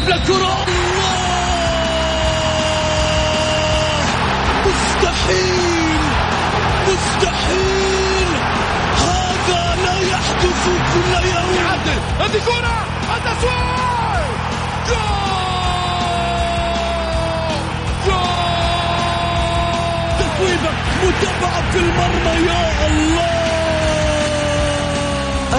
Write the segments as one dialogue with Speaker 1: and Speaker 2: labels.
Speaker 1: يلعب للكرة مستحيل! مستحيل! هذا لا يحدث كل يوم.
Speaker 2: يعدل. هذه كرة! التسويق جول! جول!
Speaker 1: تسويبة متابعة في المرمى يا الله!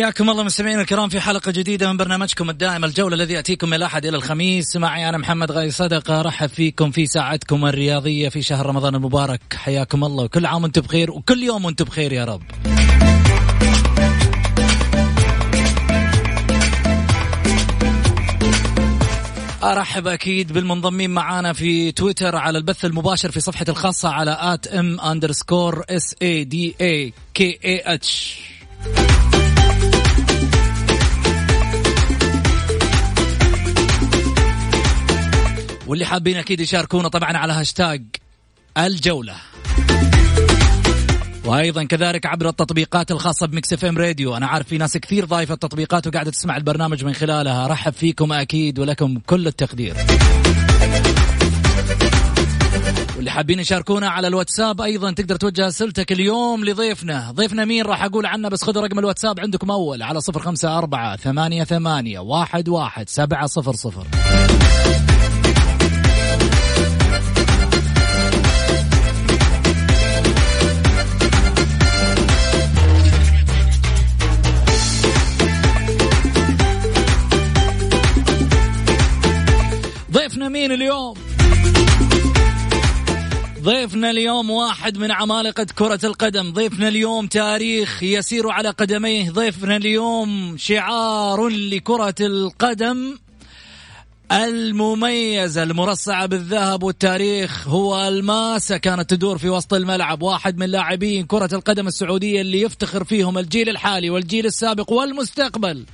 Speaker 3: حياكم الله مستمعينا الكرام في حلقة جديدة من برنامجكم الدائم الجولة الذي يأتيكم من الأحد إلى الخميس. معي أنا محمد غازي صدقة رحب فيكم في ساعتكم الرياضية في شهر رمضان المبارك. حياكم الله. وكل عام وأنتم بخير وكل يوم وأنتم بخير يا رب. أرحب أكيد بالمنضمين معانا في تويتر على البث المباشر في صفحتي الخاصة على at M underscore S A D A K A H واللي حابين أكيد يشاركونا طبعا على هاشتاج الجولة. وأيضا كذلك عبر التطبيقات الخاصة ب Mix FM Radio. أنا عارف في ناس كثير ضايفة التطبيقات وقاعدة تسمع البرنامج من خلالها. رحب فيكم أكيد ولكم كل التقدير. واللي حابين يشاركونا على الواتساب أيضا تقدر توجه أسئلتك اليوم لضيفنا. ضيفنا مين؟ راح أقول عنه بس خذوا رقم الواتساب عندكم أول على صفر خمسة أربعة ثمانية ثمانية واحد واحد سبعة صفر صفر. مين اليوم. ضيفنا اليوم واحد من عمالقة كرة القدم. ضيفنا اليوم تاريخ يسير على قدميه. ضيفنا اليوم شعار لكرة القدم المميزة المرصعة بالذهب والتاريخ هو الماسة. كانت تدور في وسط الملعب. واحد من لاعبين كرة القدم السعودية اللي يفتخر فيهم الجيل الحالي والجيل السابق والمستقبل.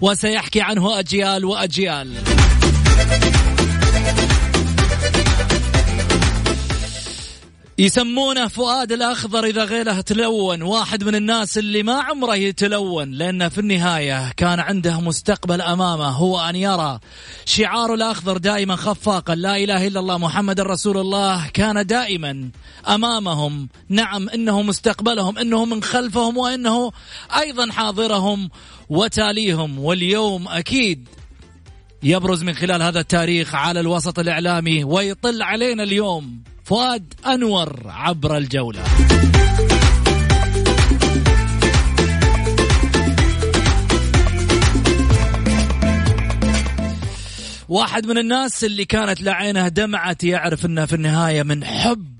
Speaker 3: وسيحكي عنه أجيال وأجيال. يسمونه فؤاد الأخضر إذا غيره تلون واحد من الناس اللي ما عمره يتلون لأنه في النهاية كان عنده مستقبل أمامه هو أن يرى شعار الأخضر دائما خفاقا لا إله إلا الله محمد رسول الله كان دائما أمامهم. نعم إنه مستقبلهم إنه من خلفهم وإنه أيضا حاضرهم وتاليهم واليوم أكيد يبرز من خلال هذا التاريخ على الوسط الإعلامي ويطل علينا اليوم. فؤاد أنور عبر الجولة. واحد من الناس اللي كانت لعينه دمعت يعرف إنه في النهاية من حب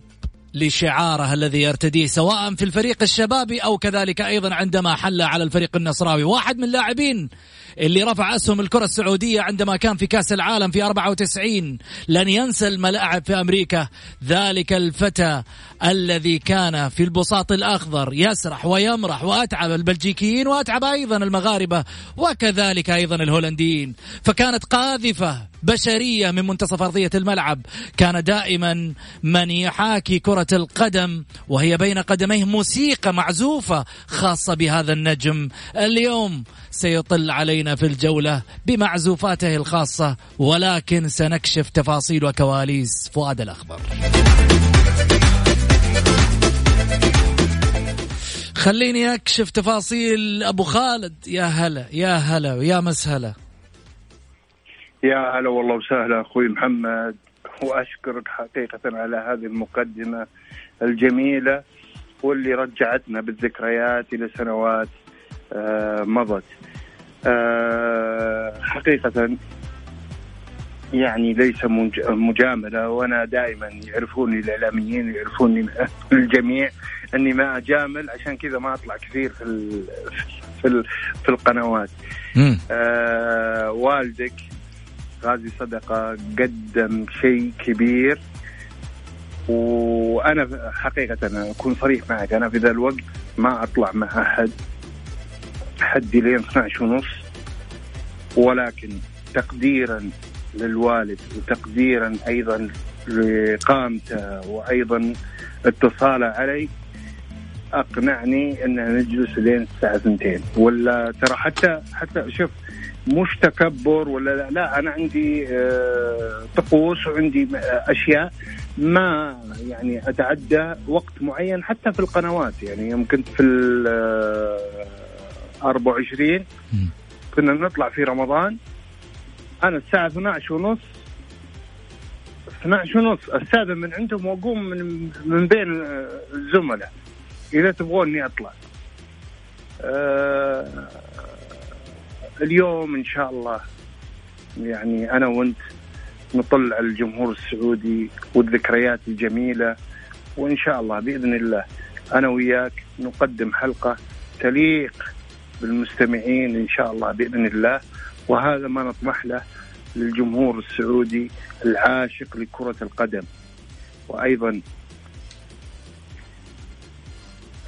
Speaker 3: لشعاره الذي يرتديه سواء في الفريق الشبابي أو كذلك أيضا عندما حل على الفريق النصراوي. واحد من اللاعبين اللي رفع اسهم الكرة السعودية عندما كان في كأس العالم في 94 لن ينسى الملاعب في أمريكا ذلك الفتى الذي كان في البساط الأخضر يسرح ويمرح وأتعب البلجيكيين وأتعب أيضا المغاربة وكذلك أيضا الهولنديين. فكانت قاذفة بشرية من منتصف أرضية الملعب. كان دائما من يحاكي كرة القدم وهي بين قدميه موسيقى معزوفة خاصة بهذا النجم. اليوم سيطل علينا في الجولة بمعزوفاته الخاصة ولكن سنكشف تفاصيل وكواليس فؤاد الاخضر خليني أكشف تفاصيل. أبو خالد يا هلا يا هلا ويا مسهلا.
Speaker 4: يا هلا والله وسهلا أخوي محمد. وأشكرك حقيقة على هذه المقدمة الجميلة واللي رجعتنا بالذكريات إلى سنوات آه، مضت. حقيقة يعني ليس مجاملة وأنا دائما يعرفوني الإعلاميين يعرفوني الجميع أني ما أجامل عشان كذا ما أطلع كثير في في في القنوات. آه والدك غازي صدقة قدم شيء كبير وأنا حقيقة أنا أكون صريح معك أنا في ذا الوقت ما أطلع مع أحد. حدي لين 12 ونص ولكن تقديرا للوالد وتقديرا أيضا لقامته وأيضا اتصاله علي أقنعني ان نجلس لين الساعة 2 ولا ترى حتى حتى شوف مش تكبر ولا لا, لا أنا عندي آه، طقوس وعندي أشياء ما يعني أتعدى وقت معين حتى في القنوات. يعني يوم كنت في 24 آه، كنا نطلع في رمضان. أنا الساعة 12 ونص. 12 ونص. استاذن من عندهم وأقوم من من بين الزملاء. إذا تبغوني أطلع. أه اليوم إن شاء الله. يعني أنا وأنت نطل على الجمهور السعودي والذكريات الجميلة. وإن شاء الله بإذن الله أنا وياك نقدم حلقة تليق بالمستمعين إن شاء الله بإذن الله. وهذا ما نطمح له للجمهور السعودي العاشق لكرة القدم. وأيضا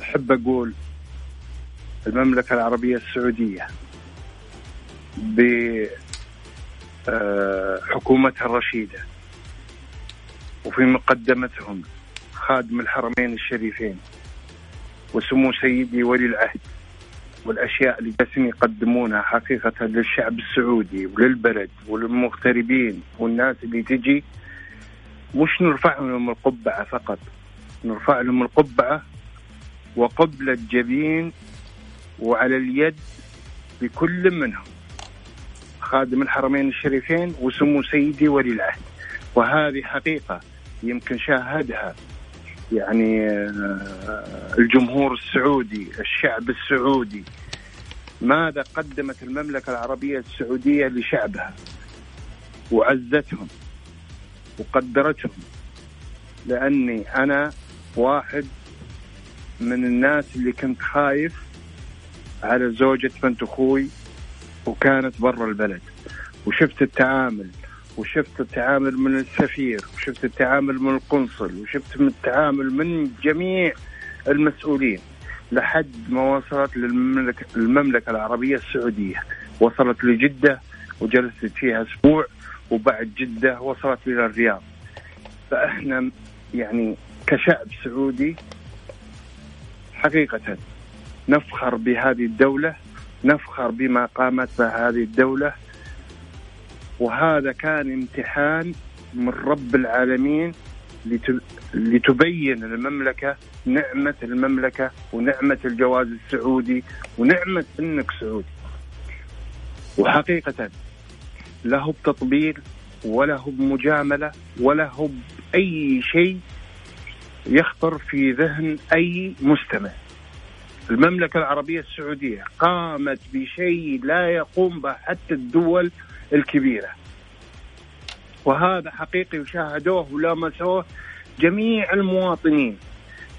Speaker 4: أحب أقول المملكة العربية السعودية بحكومتها الرشيدة وفي مقدمتهم خادم الحرمين الشريفين وسمو سيدي ولي العهد. والاشياء اللي جالسين يقدمونها حقيقة للشعب السعودي وللبلد وللمغتربين والناس اللي تجي مش نرفع لهم القبعة فقط نرفع لهم القبعة وقبل الجبين وعلى اليد لكل منهم خادم الحرمين الشريفين وسمو سيدي ولي العهد. وهذه حقيقة يمكن شاهدها يعني آه، الجمهور السعودي الشعب السعودي ماذا قدمت المملكة العربية السعودية لشعبها؟ وعزتهم وقدرتهم لأني أنا واحد من الناس اللي كنت خايف على زوجة بنت أخوي وكانت برا البلد. وشفت التعامل وشفت التعامل من السفير وشفت التعامل من القنصل وشفت التعامل من جميع المسؤولين لحد ما وصلت للمملكة المملكة العربية السعودية. وصلت لجدة وجلست فيها أسبوع وبعد جدة وصلت إلى الرياض. فإحنا يعني كشعب سعودي حقيقة نفخر بهذه الدولة نفخر بما قامت به هذه الدولة وهذا كان امتحان من رب العالمين لتبين المملكة نعمة المملكة ونعمة الجواز السعودي ونعمة انك سعودي. وحقيقة له بتطبيل ولا هو بمجاملة ولا هو بأي شيء يخطر في ذهن أي مستمع. المملكة العربية السعودية قامت بشيء لا يقوم به حتى الدول الكبيرة. وهذا حقيقي وشاهدوه ولمسوه جميع المواطنين.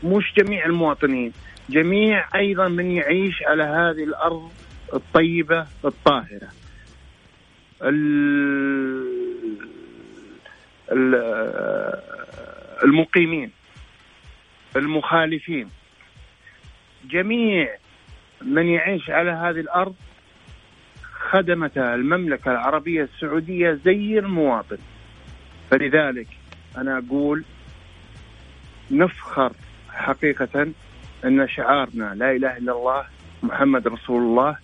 Speaker 4: مش جميع المواطنين جميع أيضا من يعيش على هذه الأرض الطيبة الطاهرة. المقيمين المخالفين. جميع من يعيش على هذه الأرض خدمتها المملكة العربية السعودية زي المواطن. فلذلك أنا أقول نفخر حقيقة أن شعارنا لا إله إلا الله محمد رسول الله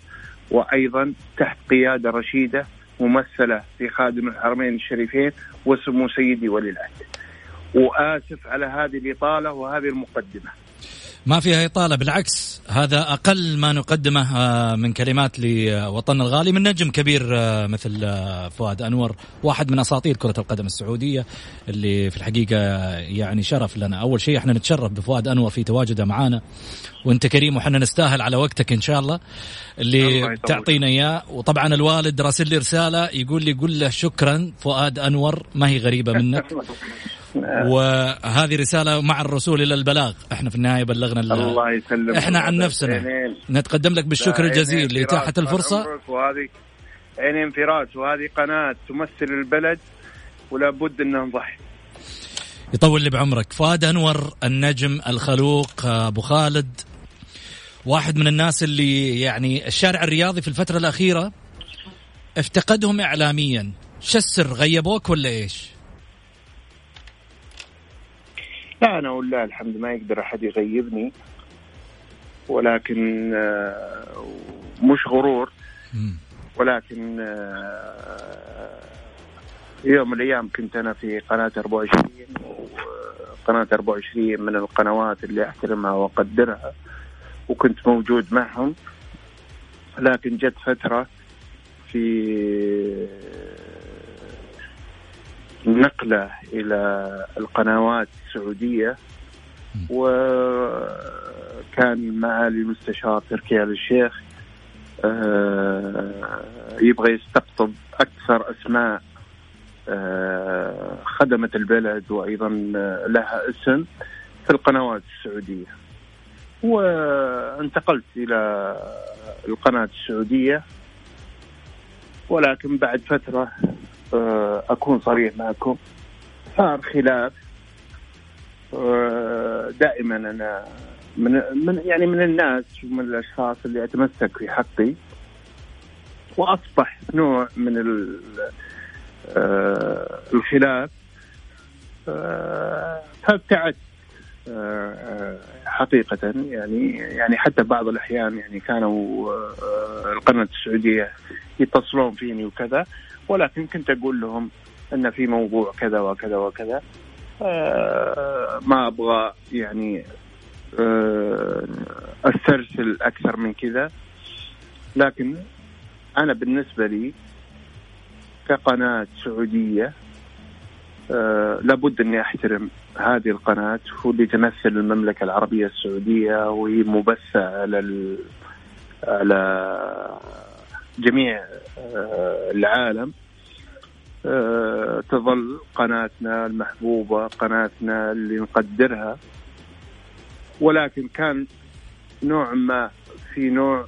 Speaker 4: وأيضا تحت قيادة رشيدة ممثلة في خادم الحرمين الشريفين وسمو سيدي ولي العهد. وآسف على هذه الإطالة وهذه المقدمة.
Speaker 3: ما فيها إطالة بالعكس هذا أقل ما نقدمه آه، من كلمات لوطننا الغالي من نجم كبير آه، مثل آه، فؤاد أنور واحد من أساطير كرة القدم السعودية اللي في الحقيقة يعني شرف لنا. أول شيء إحنا نتشرف بفؤاد أنور في تواجده معانا وأنت كريم وحنا نستاهل على وقتك إن شاء الله. اللي تعطينا إياه. وطبعا الوالد راسل لي رسالة يقول لي قل له شكرا فؤاد أنور ما هي غريبة منك. وهذه رسالة مع الرسول إلى البلاغ. إحنا في النهاية بلغنا
Speaker 4: الله يسلمك.
Speaker 3: إحنا عن نفسنا. نتقدم لك بالشكر الجزيل لإتاحة الفرصة.
Speaker 4: وهذه عينين فراس وهذه قناة تمثل البلد ولا بد أن نضحي
Speaker 3: يطول لي بعمرك. فؤاد أنور النجم الخلوق أبو خالد. واحد من الناس اللي يعني الشارع الرياضي في الفترة الأخيرة افتقدهم إعلاميا. شو السر؟ غيبوك ولا إيش؟
Speaker 4: لا أنا ولله الحمد ما يقدر أحد يغيبني. ولكن آه، مش غرور. ولكن آه، يوم من الأيام كنت أنا في قناة 24 وقناة 24 من القنوات اللي أحترمها وأقدرها. وكنت موجود معهم لكن جت فترة في نقلة إلى القنوات السعودية وكان معالي المستشار تركي آل الشيخ آه، يبغى يستقطب أكثر أسماء آه، خدمت البلد وأيضا لها اسم في القنوات السعودية. وانتقلت إلى القناة السعودية. ولكن بعد فترة آه، أكون صريح معكم صار خلاف. آه، دائما أنا من من يعني من الناس ومن الأشخاص اللي أتمسك في حقي. وأصبح نوع من آه، الخلاف. فابتعدت. حقيقة يعني يعني حتى بعض الأحيان يعني كانوا القناة السعودية يتصلون فيني وكذا ولكن كنت أقول لهم إن في موضوع كذا وكذا وكذا آه، ما أبغى يعني آه، أسترسل أكثر من كذا لكن أنا بالنسبة لي كقناة سعودية أه لابد أني أحترم هذه القناة واللي تمثل المملكة العربية السعودية وهي مبثة على على جميع أه العالم. آه، تظل قناتنا المحبوبة قناتنا اللي نقدرها. ولكن كان نوع ما في نوع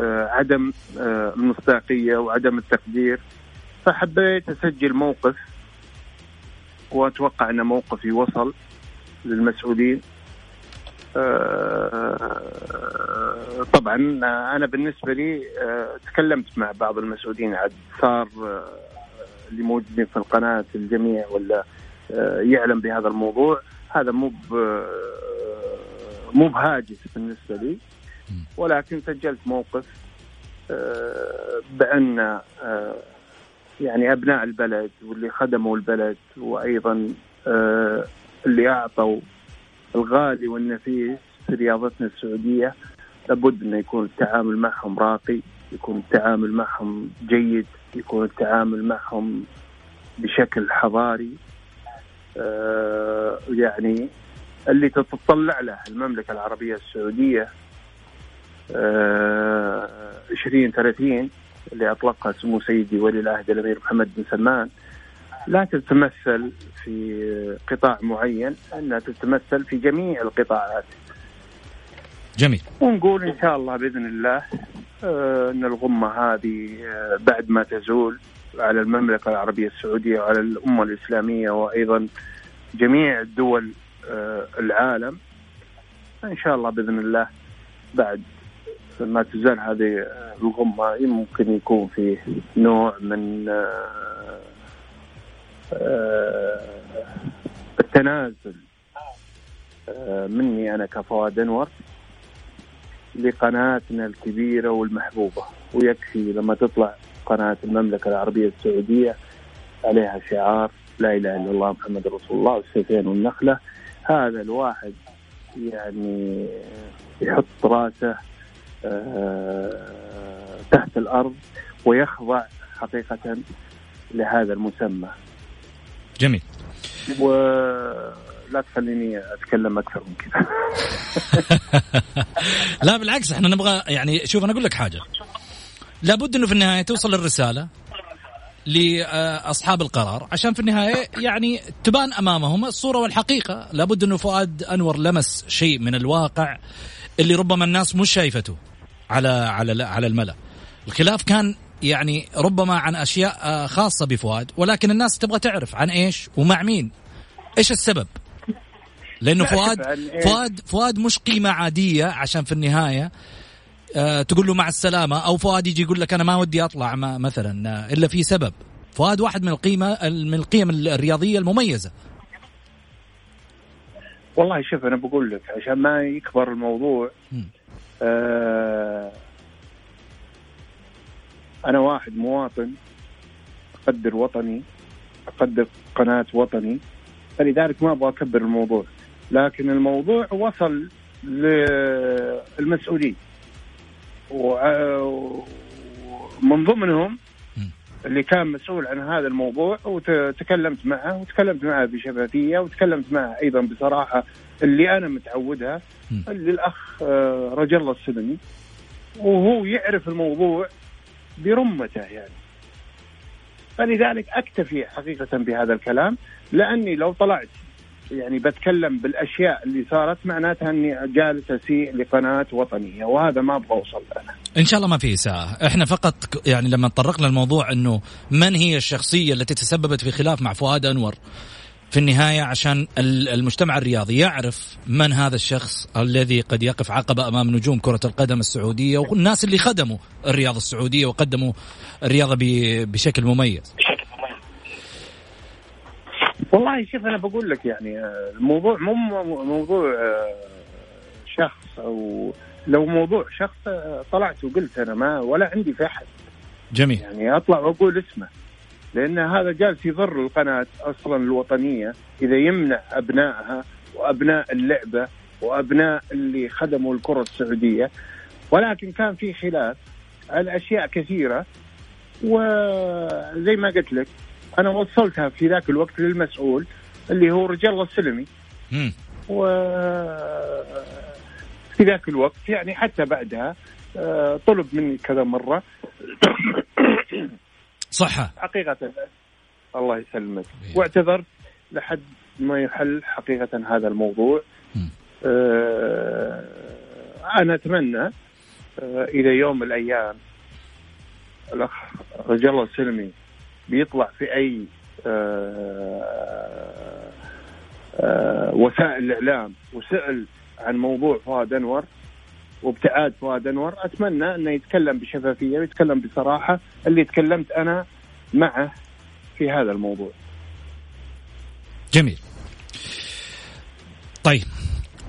Speaker 4: آه، عدم آه، المصداقية وعدم التقدير. فحبيت أسجل موقف وأتوقع أن موقفي وصل للمسؤولين. طبعا أنا بالنسبة لي تكلمت مع بعض المسؤولين عاد. صار اللي موجودين في القناة الجميع ولا آه، يعلم بهذا الموضوع. هذا مو آه، مو بهاجس بالنسبة لي. ولكن سجلت موقف آه، بأن يعني أبناء البلد واللي خدموا البلد وأيضا اللي أعطوا الغالي والنفيس في رياضتنا السعودية لابد انه يكون التعامل معهم راقي يكون التعامل معهم جيد يكون التعامل معهم بشكل حضاري. آه يعني اللي تتطلع له المملكة العربية السعودية آه 2030 اللي أطلقها سمو سيدي ولي العهد الأمير محمد بن سلمان لا تتمثل في قطاع معين أنها تتمثل في جميع القطاعات.
Speaker 3: جميل.
Speaker 4: ونقول إن شاء الله بإذن الله آه، إن الغمة هذه آه، بعد ما تزول على المملكة العربية السعودية وعلى الأمة الإسلامية وأيضا جميع دول آه، العالم إن شاء الله بإذن الله بعد ما تزال هذه الغمة يمكن يكون فيه نوع من التنازل. مني أنا كفواد أنور لقناتنا الكبيرة والمحبوبة. ويكفي لما تطلع قناة المملكة العربية السعودية عليها شعار لا إله إلا الله محمد رسول الله والسيفين والنخلة. هذا الواحد يعني يحط راسه آه، تحت الأرض ويخضع حقيقة لهذا المسمى.
Speaker 3: جميل.
Speaker 4: ولا تخليني أتكلم أكثر من كذا.
Speaker 3: لا بالعكس إحنا نبغى يعني شوف أنا أقول لك حاجة. لابد إنه في النهاية توصل الرسالة لأصحاب القرار عشان في النهاية يعني تبان أمامهم الصورة والحقيقة. لابد إنه فؤاد أنور لمس شيء من الواقع اللي ربما الناس مش شايفته. على على على الملأ. الخلاف كان يعني ربما عن أشياء آه، خاصة بفؤاد ولكن الناس تبغى تعرف عن إيش ومع مين. إيش السبب؟ لأنه فؤاد فؤاد فؤاد مش قيمة عادية عشان في النهاية آه تقول له مع السلامة أو فؤاد يجي يقول لك أنا ما ودي أطلع ما مثلا آه إلا في سبب. فؤاد واحد من القيمة من القيم الرياضية المميزة.
Speaker 4: والله شوف أنا بقول لك عشان ما يكبر الموضوع آه أنا واحد مواطن أقدر وطني أقدر قناة وطني فلذلك ما أبغى أكبر الموضوع. لكن الموضوع وصل للمسؤولين. ومن ضمنهم اللي كان مسؤول عن هذا الموضوع وتكلمت معه وتكلمت معه بشفافية وتكلمت معه أيضا بصراحة اللي أنا متعودها اللي الأخ آه، رجل الله السلمي وهو يعرف الموضوع برمته يعني. فلذلك أكتفي حقيقة بهذا الكلام لأني لو طلعت يعني بتكلم بالأشياء اللي صارت معناتها أني جالس أسيء لقناة وطنية وهذا ما أبغى أوصل له
Speaker 3: إن شاء الله ما في إساءة، إحنا فقط يعني لما تطرقنا الموضوع إنه من هي الشخصية التي تسببت في خلاف مع فؤاد أنور؟ في النهاية عشان المجتمع الرياضي يعرف من هذا الشخص الذي قد يقف عقبة أمام نجوم كرة القدم السعودية والناس اللي خدموا الرياضة السعودية وقدموا الرياضة بشكل مميز.
Speaker 4: والله شوف أنا بقول لك يعني آه، الموضوع مو موضوع آه، شخص أو لو موضوع شخص آه، طلعت وقلت أنا ما ولا عندي في أحد.
Speaker 3: جميل.
Speaker 4: يعني أطلع وأقول اسمه. لأن هذا جالس يضر القناة أصلا الوطنية إذا يمنع أبنائها وأبناء اللعبة وأبناء اللي خدموا الكرة السعودية. ولكن كان في خلاف على أشياء كثيرة وزي ما قلت لك أنا وصلتها في ذاك الوقت للمسؤول اللي هو رجال الله السلمي و في ذاك الوقت يعني حتى بعدها آه، طلب مني كذا مرة.
Speaker 3: صحة.
Speaker 4: حقيقة. الله يسلمك. واعتذرت لحد ما يحل حقيقة هذا الموضوع. آه أنا أتمنى آه إذا يوم من الأيام الأخ رجال الله السلمي بيطلع في أي آه آه وسائل الإعلام وسأل عن موضوع فؤاد أنور. وابتعاد فؤاد أنور أتمنى أنه يتكلم بشفافية ويتكلم بصراحة اللي تكلمت أنا معه في هذا الموضوع.
Speaker 3: جميل. طيب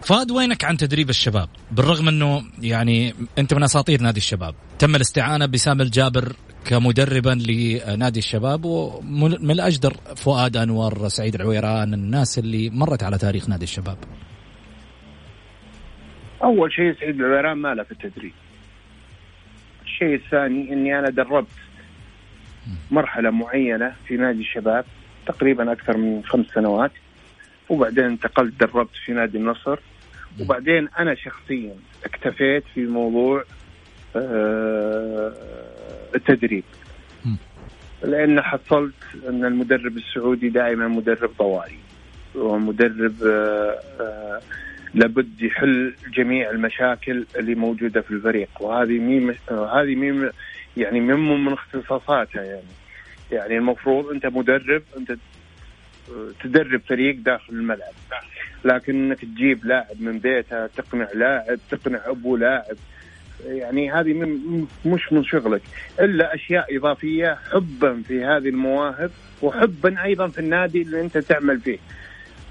Speaker 3: فؤاد وينك عن تدريب الشباب؟ بالرغم أنه يعني أنت من أساطير نادي الشباب، تم الاستعانة بسام الجابر كمدربا لنادي الشباب ومن الأجدر فؤاد أنور، سعيد العويران، الناس اللي مرت على تاريخ نادي الشباب.
Speaker 4: أول شيء سعيد العويران ما له في التدريب. الشيء الثاني إني أنا دربت مرحلة معينة في نادي الشباب تقريبا أكثر من خمس سنوات وبعدين انتقلت دربت في نادي النصر. وبعدين أنا شخصيا اكتفيت في موضوع آه، التدريب. لأن حصلت أن المدرب السعودي دائما مدرب طوارئ ومدرب آه، آه، لابد يحل جميع المشاكل اللي موجودة في الفريق. وهذه مين هذه مين يعني من من اختصاصاتها يعني. يعني المفروض أنت مدرب أنت تدرب فريق داخل الملعب. لكن انك تجيب لاعب من بيته تقنع لاعب تقنع أبو لاعب. يعني هذه من مش من شغلك. إلا أشياء إضافية حبا في هذه المواهب وحبا أيضا في النادي اللي أنت تعمل فيه.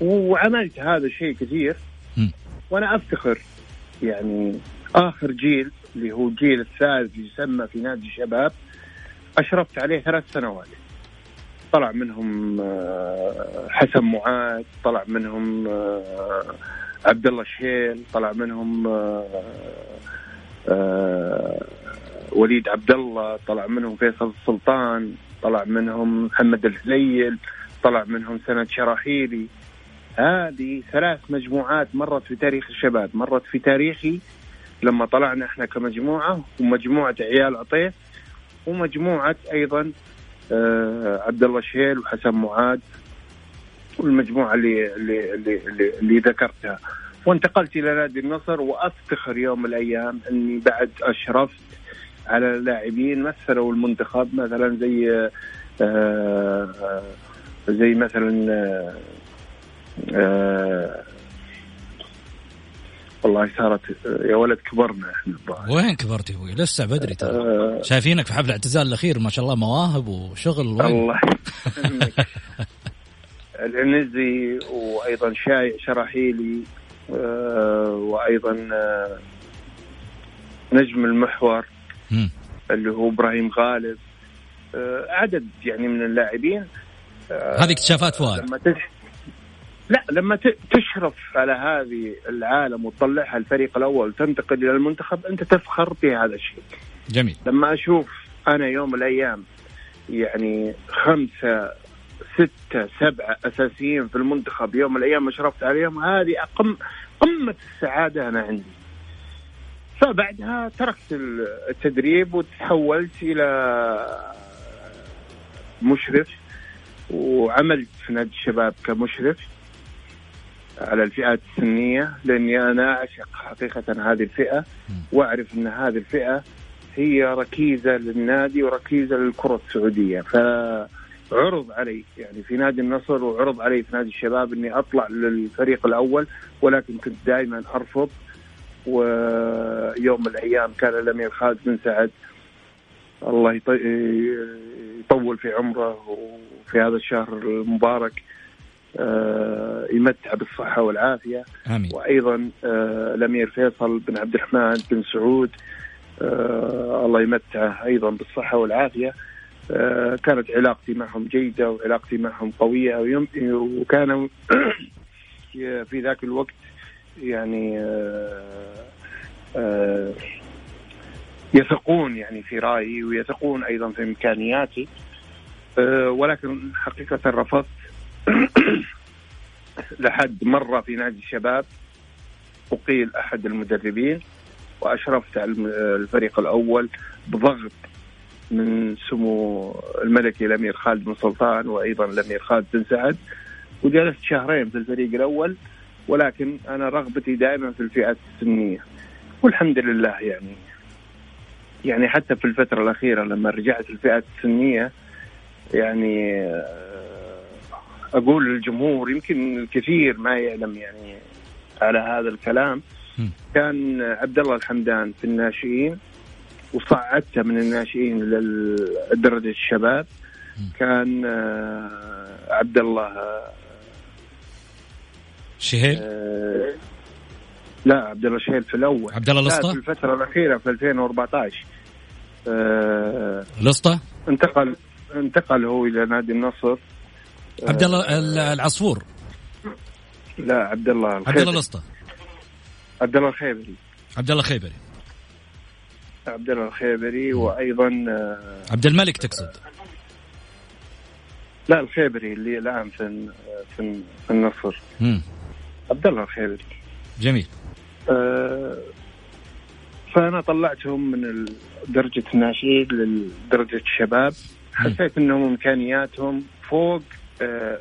Speaker 4: وعملت هذا الشيء كثير. وأنا أفتخر. يعني آخر جيل اللي هو الجيل الثالث يسمى في نادي الشباب أشرفت عليه ثلاث سنوات. طلع منهم آه، حسن معاذ طلع منهم آه، عبد الله الشيل طلع منهم آه، وليد عبد الله طلع منهم فيصل السلطان طلع منهم محمد الهليل طلع منهم سند شراحيلي. هذه ثلاث مجموعات مرت في تاريخ الشباب. مرت في تاريخي لما طلعنا إحنا كمجموعة ومجموعة عيال عطيف ومجموعة أيضا آه عبد الله شهيل وحسن معاد والمجموعة اللي اللي اللي, اللي ذكرتها. وانتقلت إلى نادي النصر وأفتخر يوم من الأيام إني بعد أشرفت على لاعبين مثلوا المنتخب مثلا زي آه, آه، زي مثلا آه, آه، والله صارت يا ولد كبرنا إحنا
Speaker 3: وين كبرت يا أبوي؟ لسه بدري ترى. آه شايفينك في حفل الاعتزال الأخير ما شاء الله مواهب وشغل وين؟
Speaker 4: الله العنزي وأيضا شاي شراحيلي آه وأيضا آه نجم المحور م. اللي هو إبراهيم غالب. آه عدد يعني من اللاعبين.
Speaker 3: آه هذه اكتشافات فؤاد.
Speaker 4: لما لا لما تشرف على هذه العالم وتطلعها الفريق الأول وتنتقل إلى المنتخب أنت تفخر بهذا الشيء.
Speaker 3: جميل.
Speaker 4: لما أشوف أنا يوم الأيام يعني خمسة ستة سبعة أساسيين في المنتخب يوم الأيام أشرفت عليهم هذه أقم قمة السعادة أنا عندي فبعدها تركت التدريب وتحولت إلى مشرف وعملت في نادي الشباب كمشرف على الفئات السنية لأني أنا أعشق حقيقة هذه الفئة وأعرف أن هذه الفئة هي ركيزة للنادي وركيزة للكرة السعودية. فعرض علي يعني في نادي النصر وعرض علي في نادي الشباب أني أطلع للفريق الأول ولكن كنت دائما أرفض. ويوم من الأيام كان الأمير خالد بن سعد. الله يطول في عمره وفي هذا الشهر المبارك. يمتع بالصحة والعافية.
Speaker 3: آمين.
Speaker 4: وأيضا آه، الأمير فيصل بن عبد الرحمن بن سعود آه، الله يمتعه أيضا بالصحة والعافية. كانت علاقتي معهم جيدة وعلاقتي معهم قوية وكانوا في ذاك الوقت يعني يثقون يعني في رأيي ويثقون أيضا في إمكانياتي. ولكن حقيقة رفضت لحد مرة في نادي الشباب أقيل أحد المدربين وأشرفت على الفريق الأول بضغط من سمو الملكي الأمير خالد بن سلطان وأيضا الأمير خالد بن سعد. وجلست شهرين في الفريق الأول ولكن أنا رغبتي دائما في الفئات السنية. والحمد لله يعني. يعني حتى في الفترة الأخيرة لما رجعت الفئات السنية يعني أقول للجمهور يمكن الكثير ما يعلم يعني على هذا الكلام. كان عبد الله الحمدان في الناشئين وصعدته من الناشئين لدرجة الشباب. كان آه، عبد الله آه،
Speaker 3: شهيل؟
Speaker 4: آه، لا عبد الله شهيل في الأول.
Speaker 3: عبد الله الأسطى؟
Speaker 4: في الفترة الأخيرة في 2014
Speaker 3: الأسطى؟
Speaker 4: انتقل انتقل هو إلى نادي النصر.
Speaker 3: عبد الله العصفور.
Speaker 4: لا عبد الله
Speaker 3: عبد الله الاسطى
Speaker 4: عبد الله الخيبري.
Speaker 3: عبد الله الخيبري.
Speaker 4: عبد الله الخيبري وأيضا
Speaker 3: آه، عبد الملك تقصد.
Speaker 4: لا الخيبري اللي الآن في في, في النصر. عبد الله الخيبري.
Speaker 3: جميل.
Speaker 4: آه فأنا طلعتهم من درجة الناشئين لدرجة الشباب. حسيت إنهم إمكانياتهم فوق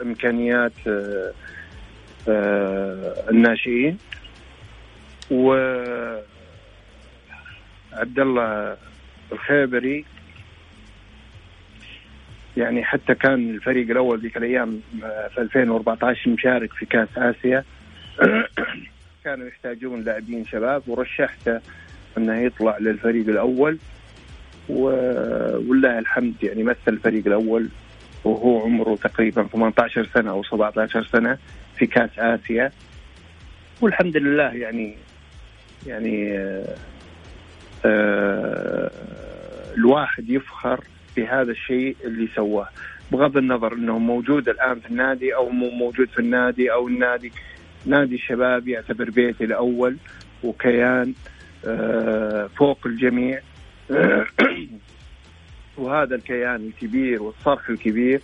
Speaker 4: إمكانيات آه، آه، الناشئين. و عبد الله الخيبري يعني حتى كان الفريق الأول ذيك الأيام في 2014 مشارك في كأس آسيا. كانوا يحتاجون لاعبين شباب ورشحته أنه يطلع للفريق الأول. ولله الحمد يعني مثل الفريق الأول. وهو عمره تقريبا 18 سنة أو 17 سنة في كأس آسيا. والحمد لله يعني يعني آه آه الواحد يفخر بهذا الشيء اللي سواه. بغض النظر إنه موجود الآن في النادي أو مو موجود في النادي أو النادي نادي الشباب يعتبر بيتي الأول وكيان آه، فوق الجميع. وهذا الكيان الكبير والصرح الكبير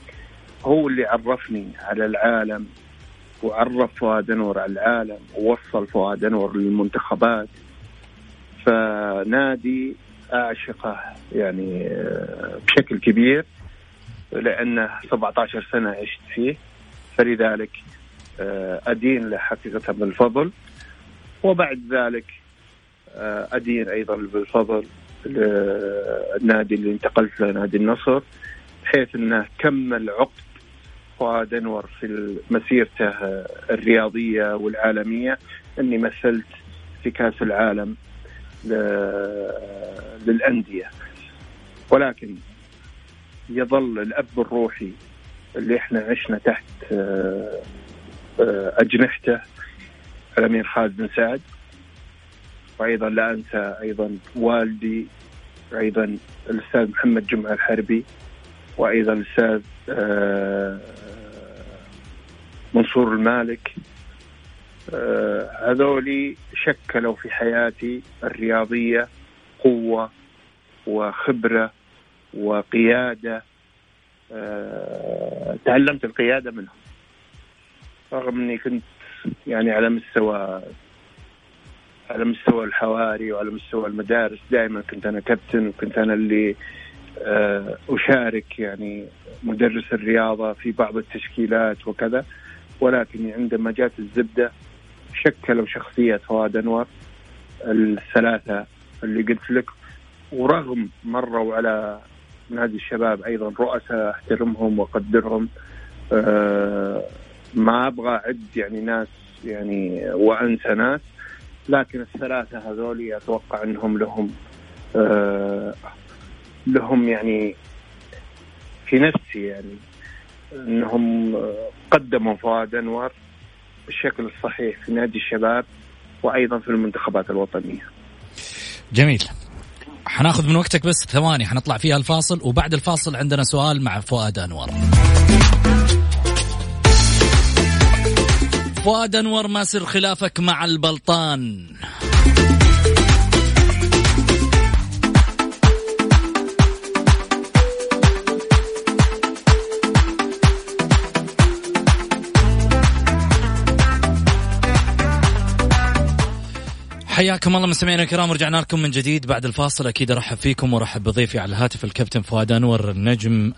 Speaker 4: هو اللي عرفني على العالم وعرف فؤاد أنور على العالم ووصل فؤاد أنور للمنتخبات. فنادي أعشقه يعني آه، بشكل كبير لأنه 17 سنة عشت فيه. فلذلك آه، أدين له حقيقة بالفضل. وبعد ذلك آه، أدين أيضا بالفضل. للنادي اللي انتقلت له نادي النصر بحيث انه كمل عقد فؤاد انور في مسيرته الرياضية والعالمية اني مثلت في كأس العالم للأندية. ولكن يظل الأب الروحي اللي إحنا عشنا تحت آه، آه، أجنحته الأمير خالد بن سعد وأيضا لا أنسى أيضا والدي أيضا الأستاذ محمد جمعة الحربي وأيضا الأستاذ آه، منصور المالك. هذولي شكلوا في حياتي الرياضية قوة وخبرة وقيادة. آه، تعلمت القيادة منهم رغم إني كنت يعني على مستوى على مستوى الحواري وعلى مستوى المدارس. دائما كنت أنا كابتن وكنت أنا اللي آه، أشارك يعني مدرس الرياضة في بعض التشكيلات وكذا. ولكن عندما جات الزبدة شكلوا شخصية فؤاد أنور الثلاثة اللي قلت لك. ورغم مروا على نادي الشباب أيضا رؤساء أحترمهم وأقدرهم أه ما أبغى أعد يعني ناس يعني وأنسى ناس. لكن الثلاثة هذول أتوقع إنهم لهم أه لهم يعني في نفسي يعني إنهم قدموا فؤاد أنور بالشكل الصحيح في نادي الشباب وأيضا في المنتخبات الوطنية.
Speaker 3: جميل. حناخذ من وقتك بس ثواني حنطلع فيها الفاصل وبعد الفاصل عندنا سؤال مع فؤاد أنور. فؤاد انور ما سر خلافك مع البلطان؟ حياكم الله مستمعينا الكرام ورجعنا لكم من جديد بعد الفاصل أكيد أرحب فيكم وأرحب بضيفي على الهاتف الكابتن فؤاد أنور النجم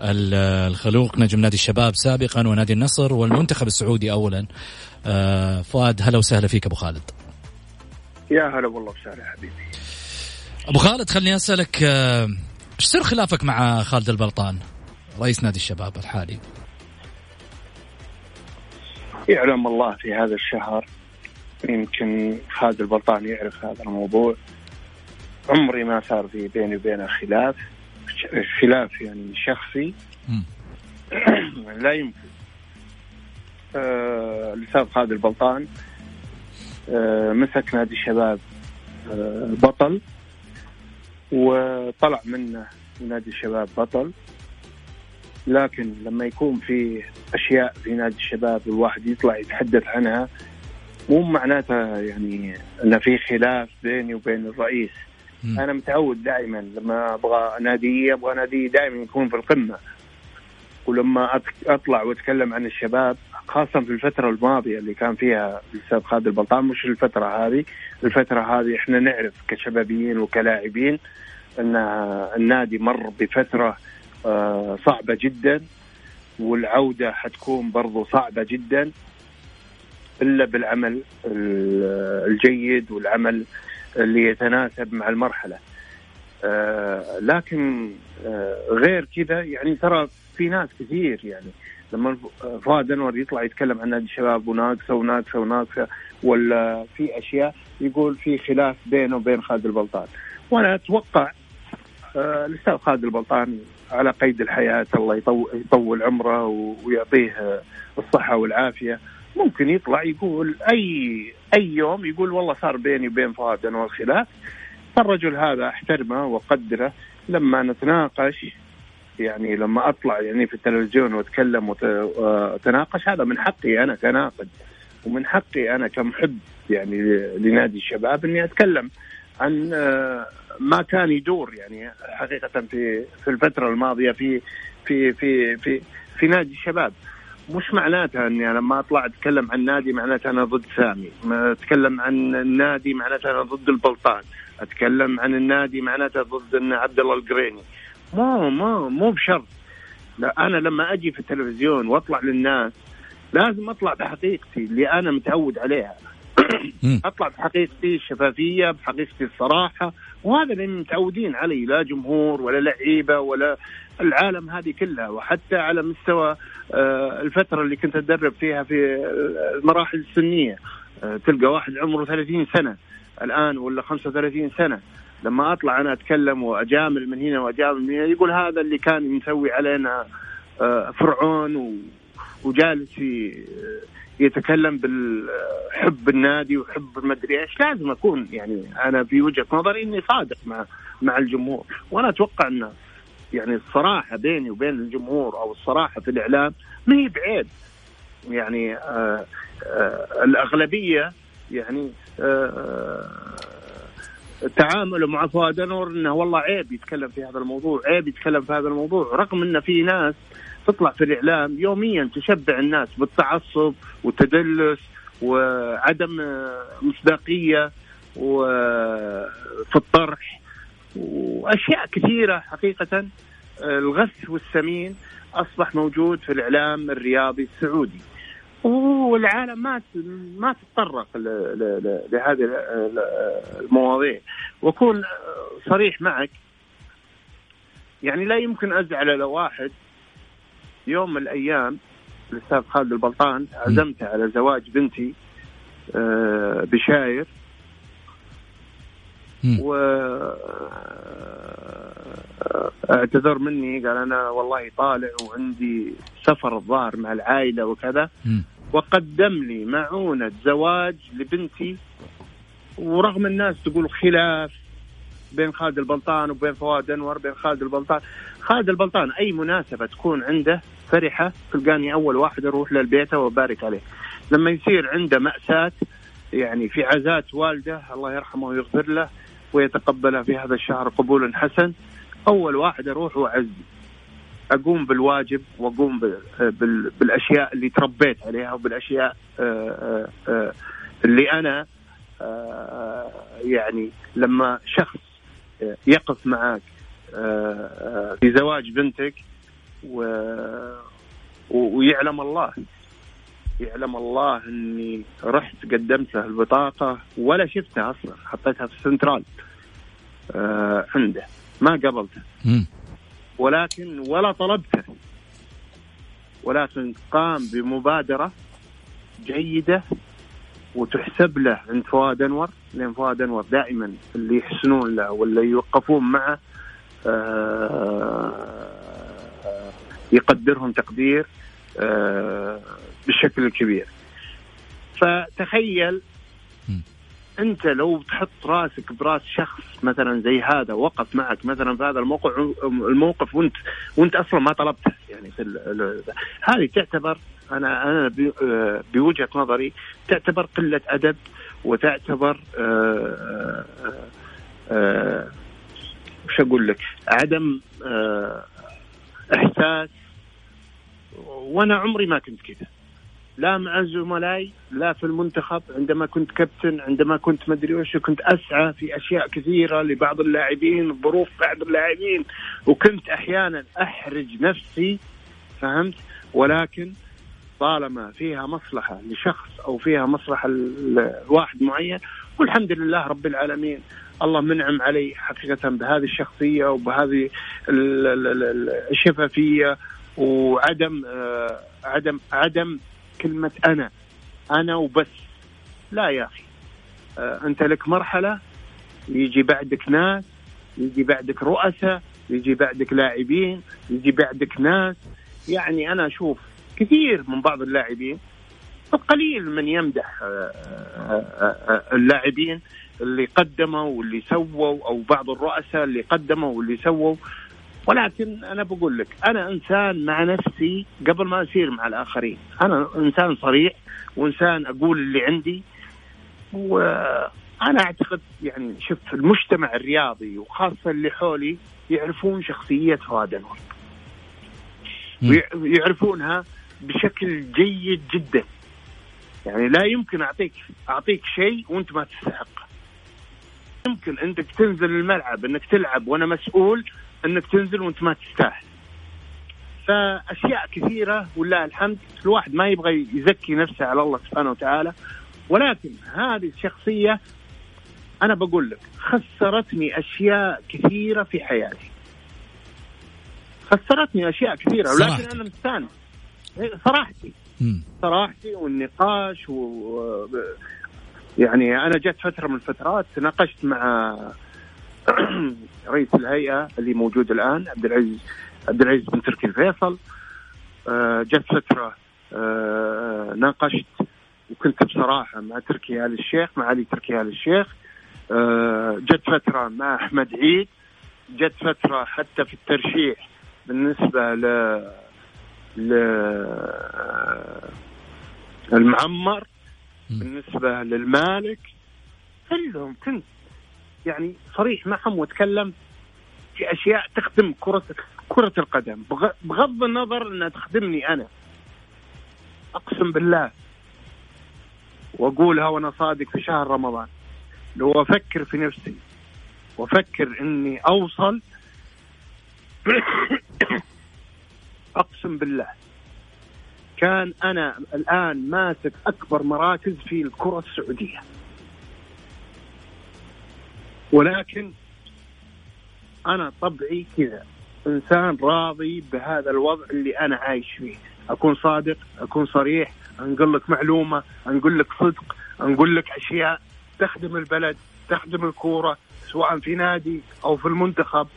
Speaker 3: الخلوق نجم نادي الشباب سابقا ونادي النصر والمنتخب السعودي اولا. آه، فؤاد هلا وسهلا فيك أبو خالد.
Speaker 4: يا هلا والله وسهلا حبيبي.
Speaker 3: أبو خالد خليني أسألك آه، إيش سر خلافك مع خالد البلطان رئيس نادي الشباب الحالي؟
Speaker 4: يعلم الله في هذا الشهر يمكن خالد البلطاني يعرف هذا الموضوع. عمري ما صار في بيني وبينه خلاف. خلاف يعني شخصي لا يمكن. آه الأستاذ خالد البلطان آه مسك نادي الشباب آه بطل وطلع منه نادي الشباب بطل. لكن لما يكون في أشياء في نادي الشباب الواحد يطلع يتحدث عنها مو معناتها يعني ان في خلاف بيني وبين الرئيس. أنا متعود دائما لما أبغى نادي أبغى نادي دائما يكون في القمة. ولما أطلع وأتكلم عن الشباب خاصة في الفترة الماضية اللي كان فيها الأستاذ خالد البلطان مش الفترة هذه، الفترة هذه إحنا نعرف كشبابيين وكلاعبين إن النادي مر بفترة آه، صعبة جدا والعودة حتكون برضو صعبة جدا إلا بالعمل الجيد والعمل اللي يتناسب مع المرحلة. آه، لكن آه، غير كذا يعني ترى في ناس كثير يعني لما فؤاد أنور يطلع يتكلم عن نادي الشباب وناقصه وناقصه وناقصه ولا في أشياء يقول في خلاف بينه وبين خالد البلطان وأنا أتوقع آه، الأستاذ خالد البلطان على قيد الحياة الله يطول عمره ويعطيه الصحة والعافية ممكن يطلع يقول أي أي يوم يقول والله صار بيني وبين فؤاد انور خلاف الرجل هذا احترمه واقدره لما نتناقش يعني لما أطلع يعني في التلفزيون وأتكلم وأتناقش هذا من حقي أنا كناقد. ومن حقي أنا كمحب يعني لنادي الشباب إني أتكلم عن آه، ما كان يدور يعني حقيقة في في الفترة الماضية في في في في في نادي الشباب. مش معناتها إني أنا لما أطلع أتكلم عن نادي معناتها أنا ضد سامي، ما أتكلم عن النادي معناتها أنا ضد البلطان، أتكلم عن النادي معناتها ضد إن عبد الله القريني. مو مو مو بشرط. لا أنا لما أجي في التلفزيون وأطلع للناس لازم أطلع بحقيقتي اللي أنا متعود عليها. أطلع بحقيقتي الشفافية بحقيقتي الصراحة وهذا اللي متعودين عليه لا جمهور ولا لعيبة ولا العالم هذه كلها وحتى على مستوى آه، الفترة اللي كنت أتدرب فيها في المراحل السنية آه، تلقى واحد عمره 30 سنة الآن ولا 35 سنة. لما أطلع أنا أتكلم وأجامل من هنا وأجامل من هنا يقول هذا اللي كان مسوي علينا آه، فرعون وجالس يتكلم بالحب النادي وحب المدري إيش. لازم أكون يعني أنا في وجهة نظري إني صادق مع مع الجمهور. وأنا أتوقع ان يعني الصراحة بيني وبين الجمهور أو الصراحة في الإعلام ما هي بعيب يعني آه آه الأغلبية يعني آه تعاملوا مع فؤاد انور إنه والله عيب يتكلم في هذا الموضوع، عيب يتكلم في هذا الموضوع، رغم إن في ناس تطلع في الإعلام يوميا تشبع الناس بالتعصب والتدلس وعدم مصداقية وفي الطرح. وأشياء كثيرة حقيقة الغث والسمين أصبح موجود في الإعلام الرياضي السعودي. والعالم ما ما تتطرق لهذه المواضيع. وأكون صريح معك يعني لا يمكن أزعل على واحد يوم من الأيام الأستاذ خالد البلطان عزمته على زواج بنتي آه، بشاير. و اعتذر مني قال أنا والله طالع وعندي سفر الظاهر مع العائلة وكذا. وقدم لي معونة زواج لبنتي ورغم الناس تقول خلاف بين خالد البلطان وبين فؤاد أنور بين خالد البلطان. خالد البلطان أي مناسبة تكون عنده فرحة تلقاني أول واحد أروح للبيت وأبارك عليه. لما يصير عنده مأساة يعني في عزات والده الله يرحمه ويغفر له ويتقبلها في هذا الشهر قبول حسن. أول واحد أروح وأعزي. أقوم بالواجب وأقوم بالأشياء اللي تربيت عليها وبالأشياء آه، آه، آه، اللي أنا يعني لما شخص يقف معك في زواج بنتك ويعلم الله. يعلم الله إني رحت قدمت له البطاقة ولا شفتها أصلا حطيتها في السنترال عنده. ما قبلته. ولكن ولا طلبته. ولكن قام بمبادرة جيدة وتحسب له عند فؤاد أنور. لأن فؤاد أنور دائما اللي يحسنون له ولا يوقفون معه آه، يقدرهم تقدير آه، بالشكل الكبير. فتخيل أنت لو تحط راسك براس شخص مثلا زي هذا وقف معك مثلا في هذا الموقف الموقف وأنت وأنت أصلا ما طلبته. يعني في هذه تعتبر أنا أنا بوجهة نظري تعتبر قلة أدب وتعتبر آه، آه، آه، وش أقول لك؟ عدم إحساس. وأنا عمري ما كنت كذا. لا مع زملائي لا في المنتخب عندما كنت كابتن عندما كنت مدري وش كنت أسعى في أشياء كثيرة لبعض اللاعبين ظروف بعض اللاعبين وكنت أحيانا أحرج نفسي فهمت؟ ولكن طالما فيها مصلحة لشخص أو فيها مصلحة لواحد معين والحمد لله رب العالمين الله منعم علي حقيقة بهذه الشخصية وبهذه الشفافية وعدم آه، عدم عدم كلمة أنا. أنا وبس. لا يا أخي. آه أنت لك مرحلة يجي بعدك ناس يجي بعدك رؤساء يجي بعدك لاعبين يجي بعدك ناس. يعني أنا أشوف كثير من بعض اللاعبين القليل من يمدح آه، آه، اللاعبين اللي قدموا واللي سووا أو بعض الرؤساء اللي قدموا واللي سووا. ولكن أنا بقول لك أنا إنسان مع نفسي قبل ما اصير مع الآخرين. أنا إنسان صريح وإنسان أقول اللي عندي وأنا أعتقد يعني شوف المجتمع الرياضي وخاصة اللي حولي يعرفون شخصية فؤاد أنور. ويعرفونها بشكل جيد جدا. يعني لا يمكن أعطيك أعطيك شيء وأنت ما تستحقه. يمكن انك تنزل الملعب إنك تلعب وأنا مسؤول انك تنزل وانت ما تستاهل. فأشياء كثيرة ولله الحمد الواحد ما يبغى يزكي نفسه على الله سبحانه وتعالى. ولكن هذه الشخصية أنا بقول لك خسرتني أشياء كثيرة في حياتي. خسرتني أشياء كثيرة ولكن أنا مستانس. صراحتي. صراحتي والنقاش و يعني أنا جت فترة من الفترات تناقشت مع رئيس الهيئة اللي موجود الآن عبد العزيز عبد العزيز بن تركي الفيصل. آه، جت فترة آه، ناقشت وكنت بصراحة مع تركي آل الشيخ مع علي تركي آل الشيخ. آه، جت فترة مع أحمد عيد. جت فترة حتى في الترشيح بالنسبة ل ل المعمر. بالنسبة للمالك كلهم كنت يعني صريح معهم واتكلم في أشياء تخدم كره كرة القدم. بغض النظر إنها تخدمني أنا. أقسم بالله. وأقولها وأنا صادق في شهر رمضان. لو أفكر في نفسي وأفكر إني أوصل أقسم بالله. كان أنا الآن ماسك أكبر مراكز في الكرة السعودية. ولكن أنا طبعي كذا إنسان راضي بهذا الوضع اللي أنا عايش فيه. أكون صادق أكون صريح أنقل لك معلومة أنقل لك صدق أنقل لك أشياء تخدم البلد تخدم الكورة سواء في نادي أو في المنتخب.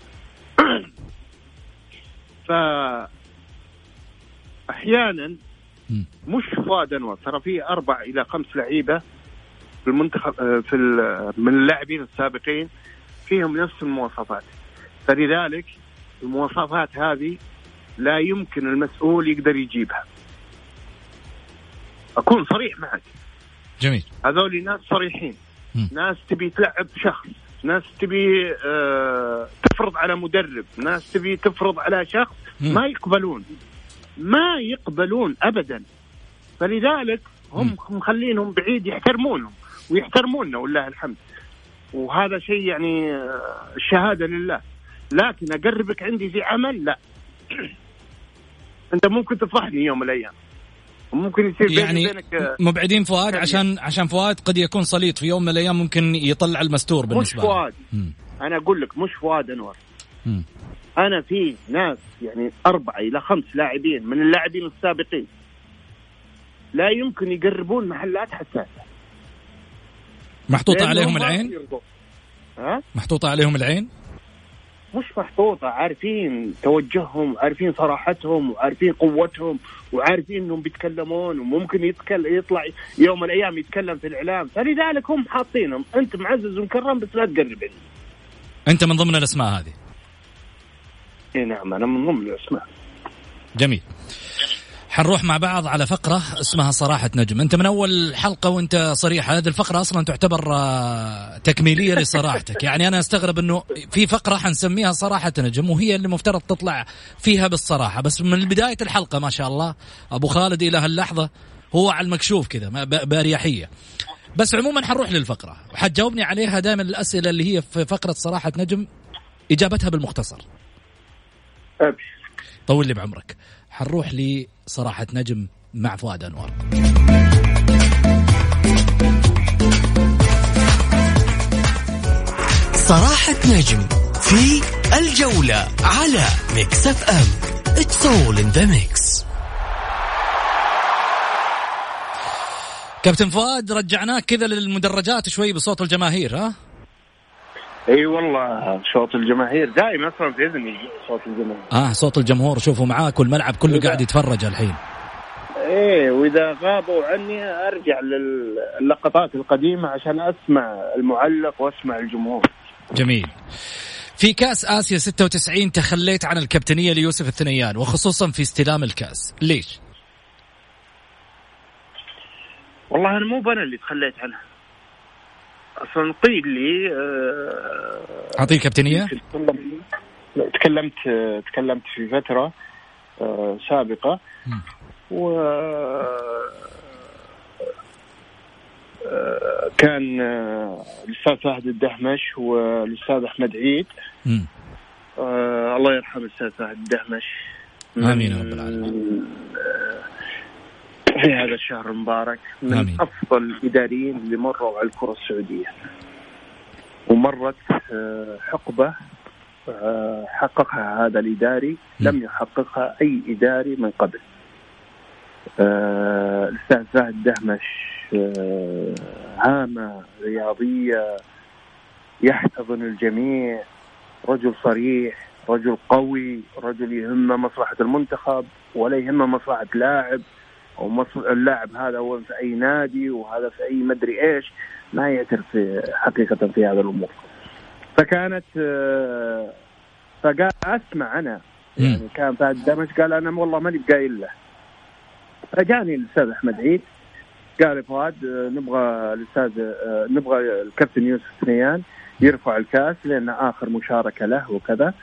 Speaker 4: ف أحيانا مش فؤاد انور ترى في أربع إلى خمس لعيبة في المنتخب آه، في من اللاعبين السابقين فيهم نفس المواصفات. فلذلك المواصفات هذه لا يمكن المسؤول يقدر يجيبها. أكون صريح معك.
Speaker 3: جميل.
Speaker 4: هذول ناس صريحين. م. ناس تبي تلعب شخص. ناس تبي آه تفرض على مدرب. ناس تبي تفرض على شخص. م. ما يقبلون. ما يقبلون ابدا. فلذلك هم مخلينهم بعيد يحترمونهم. ويحترموننا والله الحمد. وهذا شيء يعني آه، الشهاده لله. لكن أقربك عندي في عمل لا. أنت ممكن تفضحني يوم من الأيام. ممكن يصير
Speaker 3: يعني بينك آه، مبعدين فؤاد عشان عشان فؤاد قد يكون سليط في يوم من الأيام ممكن يطلع المستور بالنسبة
Speaker 4: مش فؤاد. أنا أقول لك مش فؤاد أنور. م. أنا في ناس يعني أربعة إلى خمس لاعبين من اللاعبين السابقين. لا يمكن يقربون محلات حساسة.
Speaker 3: محطوطة عليهم العين؟ ها؟ محطوطة عليهم العين؟
Speaker 4: مش محطوطة عارفين توجههم عارفين صراحتهم وعارفين قوتهم وعارفين إنهم بيتكلمون وممكن يتكلم يطلع يوم من الأيام يتكلم في الإعلام. فلذلك هم حاطينهم. أنت معزز ومكرم بس لا تقرب
Speaker 3: أنت من ضمن الأسماء هذه؟
Speaker 4: إي نعم أنا من ضمن الأسماء.
Speaker 3: جميل. حنروح مع بعض على فقرة اسمها صراحة نجم. أنت من أول حلقة وأنت صريح هذه الفقرة أصلا تعتبر آه، تكميلية لصراحتك. يعني أنا أستغرب أنه في فقرة حنسميها صراحة نجم وهي اللي مفترض تطلع فيها بالصراحة. بس من بداية الحلقة ما شاء الله أبو خالد إلى هاللحظة هو على المكشوف كذا بأريحية. بس عموما حنروح للفقرة. وحتجاوبني عليها دائما الأسئلة اللي هي في فقرة صراحة نجم إجابتها بالمختصر. طول لي بعمرك. حنروح لصراحة نجم مع فؤاد أنور
Speaker 5: صراحة نجم في الجولة على Mix FM. It's all in the mix.
Speaker 3: كابتن فؤاد رجعناك كذا للمدرجات شوي بصوت الجماهير ها؟
Speaker 4: إي والله صوت الجماهير دائما أصلا في اذني صوت الجماهير.
Speaker 3: آه صوت الجمهور شوفوا معاك والملعب كله قاعد يتفرج الحين.
Speaker 4: إيه وإذا غابوا عني أرجع للقطات القديمة عشان أسمع المعلق وأسمع الجمهور.
Speaker 3: جميل. في كأس آسيا 96 تخليت عن الكابتنية ليوسف الثنيان وخصوصا في استلام الكأس. ليش؟
Speaker 4: والله أنا مو أنا اللي تخليت عنها. أصلا قيل لي آه،
Speaker 3: أعطيك كابتنية.
Speaker 4: تكلمت تكلمت في فترة آه، سابقة. و آه، كان الأستاذ فهد الدهمش والأستاذ أحمد عيد. آه الله يرحم الأستاذ فهد الدهمش.
Speaker 3: آمين رب العالمين.
Speaker 4: في هذا الشهر المبارك من آمين. أفضل الاداريين اللي مروا على الكرة السعودية. ومرت آه، حقبة آه، حققها هذا الإداري لم يحققها أي إداري من قبل. آه، الأستاذ فهد دهمش هامة رياضية يحتضن الجميع رجل صريح رجل قوي رجل يهمه مصلحة المنتخب ولا يهمه مصلحة لاعب. أو اللاعب هذا هو في أي نادي وهذا في أي مدري إيش ما يعترف حقيقة في هذا الأمور. فكانت آه، فقال أسمع أنا. يعني كان فهد دمج قال أنا والله ماني بقايل له. فجاني الأستاذ أحمد عيد قال فؤاد آه، نبغى الأستاذ آه، نبغى الكابتن يوسف ثنيان يرفع الكاس لأن آخر مشاركة له وكذا.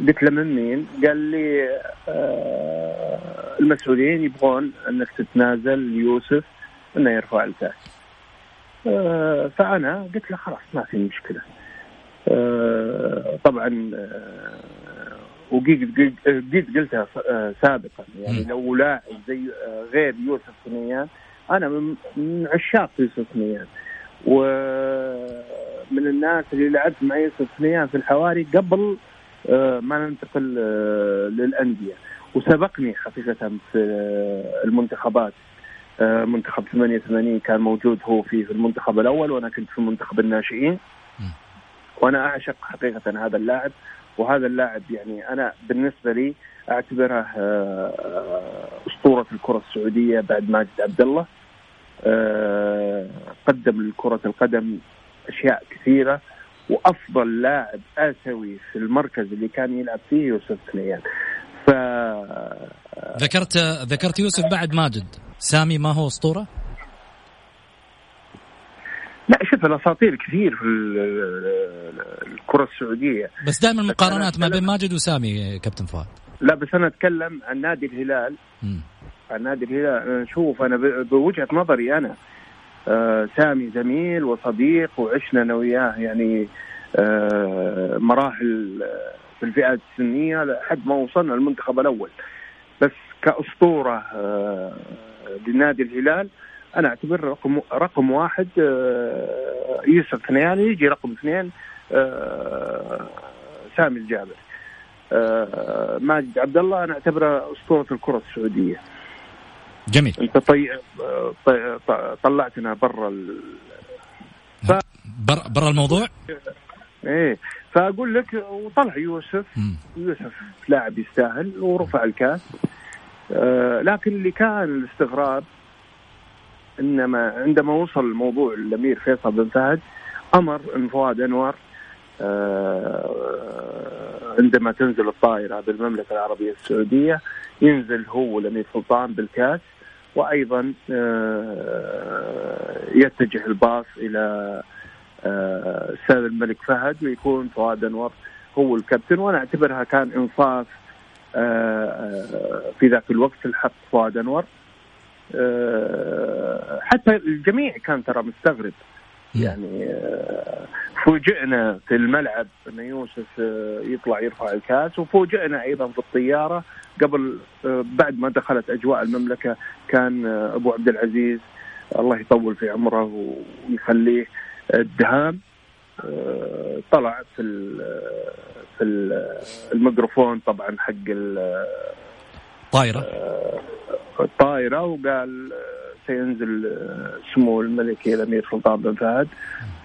Speaker 4: قلت له من مين؟ قال لي آه المسؤولين يبغون أنك تتنازل ليوسف إنه يرفع الكاس. آه فأنا قلت له خلاص ما في مشكلة. آه طبعا آه وقيد قد قلتها آه، سابقا يعني لو لاعب زي آه، غير يوسف ثنيان أنا من عشاق يوسف ثنيان ومن الناس اللي لعبت مع يوسف ثنيان في الحواري قبل ما ننتقل آه، للأندية. وسبقني حقيقة في المنتخبات. آه، منتخب 88 كان موجود هو في المنتخب الأول وأنا كنت في منتخب الناشئين. وأنا أعشق حقيقة هذا اللاعب. وهذا اللاعب يعني أنا بالنسبة لي أعتبره أسطورة الكرة السعودية بعد ماجد عبد الله قدم لكرة القدم أشياء كثيرة. وأفضل لاعب آسيوي في المركز اللي كان يلعب فيه يوسف سليان ف
Speaker 3: ذكرت ذكرت يوسف بعد ماجد سامي ما هو أسطورة؟
Speaker 4: لا شوف الأساطير كثير في الكرة السعودية.
Speaker 3: بس دائما المقارنات ما بين ماجد وسامي كابتن فؤاد.
Speaker 4: لا بس أنا أتكلم عن نادي الهلال. م. عن نادي الهلال. شوف أنا بوجهة نظري أنا. سامي زميل وصديق وعشنا أنا وياه يعني آه، مراحل في الفئات السنية لحد ما وصلنا المنتخب الأول. بس كأسطورة آه، لنادي الهلال أنا أعتبر رقم رقم واحد يوسف ثنياني يجي رقم اثنين سامي الجابر ماجد عبد الله أنا أعتبره أسطورة الكرة السعودية.
Speaker 3: جميل
Speaker 4: انت طي... طي... طلعتنا برا ال...
Speaker 3: ف... برا بر الموضوع؟
Speaker 4: إيه فأقول لك وطلع يوسف م. يوسف لاعب يستاهل ورفع الكاس آه لكن اللي كان الاستغراب إنما عندما وصل الموضوع الأمير فيصل بن فهد أمر إن فؤاد أنور آه عندما تنزل الطائرة بالمملكة العربية السعودية ينزل هو والامير سلطان بالكاس وأيضا آه، يتجه الباص إلى الاستاذ آه، الملك فهد ويكون فؤاد أنور هو الكابتن. وأنا أعتبرها كان إنصاف آه، في ذاك الوقت الحق فؤاد أنور. حتى الجميع كان ترى مستغرب. يعني فوجئنا في الملعب أن يوسف يطلع يرفع الكاس وفوجئنا أيضا في الطيارة قبل آه، بعد ما دخلت أجواء المملكة كان آه، أبو عبد العزيز الله يطول في عمره ويخليه الدهام آه، طلع في في الميكروفون طبعا حق
Speaker 3: الطائره
Speaker 4: الطائره وقال سينزل سمو الملك الامير سلطان بن فهد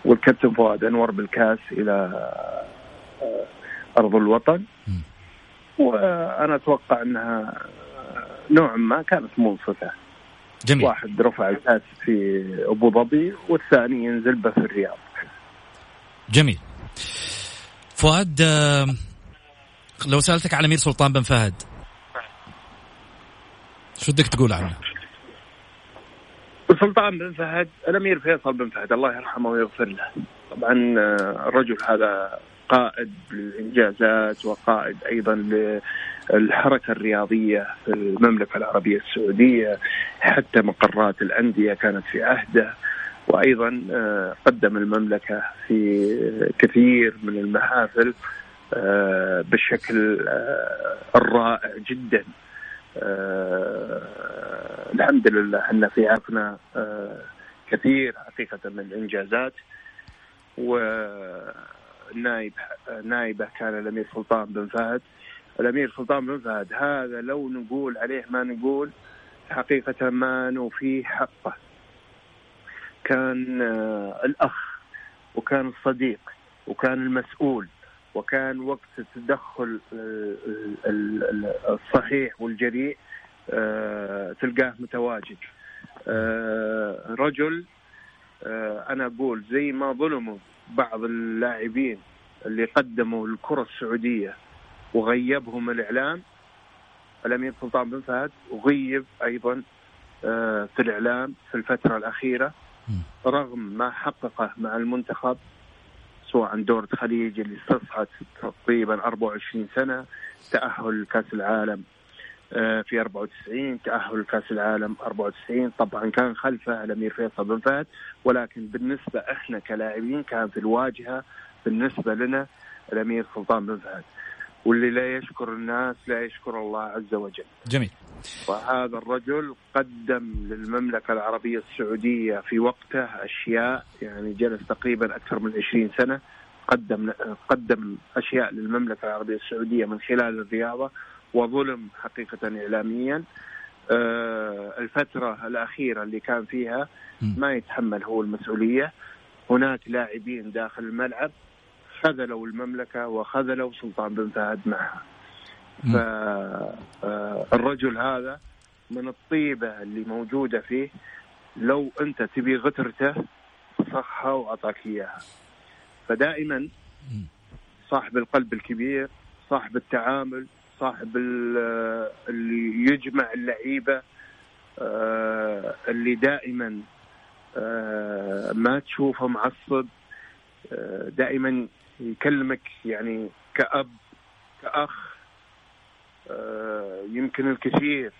Speaker 4: والكابتن فؤاد أنور بالكاس إلى أرض الوطن. وأنا أتوقع أنها نوعا ما كانت منصفه
Speaker 3: جميل.
Speaker 4: واحد رفع الكاس في أبو ظبي والثاني ينزل به في الرياض.
Speaker 3: جميل. فؤاد آه، لو سألتك على امير سلطان بن فهد شو بدك تقول عنه؟
Speaker 4: سلطان بن فهد الأمير فيصل بن فهد الله يرحمه ويغفر له. طبعا آه، الرجل هذا قائد للإنجازات وقائد أيضا للحركة الرياضية في المملكة العربية السعودية حتى مقرات الأندية كانت في عهده وأيضا آه، قدم المملكة في كثير من المحافل آه، بالشكل الرائع جدا. الحمد لله أن في عفنا كثير حقيقة من الانجازات ونائب نائبه كان الأمير سلطان بن فهد. الأمير سلطان بن فهد هذا لو نقول عليه ما نقول حقيقة ما نوفيه حقه. كان آه، الأخ وكان الصديق وكان المسؤول. وكان وقت التدخل آه، الصحيح والجريء آه، تلقاه متواجد. رجل آه، أنا أقول زي ما ظلموا بعض اللاعبين اللي قدموا الكرة السعودية وغيبهم الإعلام الامير سلطان بن فهد؟ وغيب أيضا في الإعلام في الفترة الأخيرة رغم ما حققه مع المنتخب سواء دورة خليج اللي استصعد تقريبا 24 سنة تأهل كأس العالم آه، في 94 تأهل كأس العالم 94 طبعا كان خلفه الأمير فيصل بن فهد ولكن بالنسبة إحنا كلاعبين كان في الواجهة بالنسبة لنا الأمير سلطان بن فهد. واللي لا يشكر الناس لا يشكر الله عز وجل.
Speaker 3: جميل.
Speaker 4: وهذا الرجل قدم للمملكة العربية السعودية في وقته أشياء يعني جلس تقريبا أكثر من 20 سنة قدم قدم أشياء للمملكة العربية السعودية من خلال الرياضة وظلم حقيقة إعلاميا. آه، الفترة الأخيرة اللي كان فيها ما يتحمل هو المسؤولية. هناك لاعبين داخل الملعب خذلوا المملكة وخذلوا سلطان بن فهد معها. فالرجل هذا من الطيبة اللي موجودة فيه لو أنت تبي غترته صحة وأعطاك إياها. فدائما صاحب القلب الكبير صاحب التعامل صاحب اللي يجمع اللعيبة آه، اللي دائما آه، ما تشوفه معصب آه، دائما يكلمك يعني كأب كأخ يمكن الكثير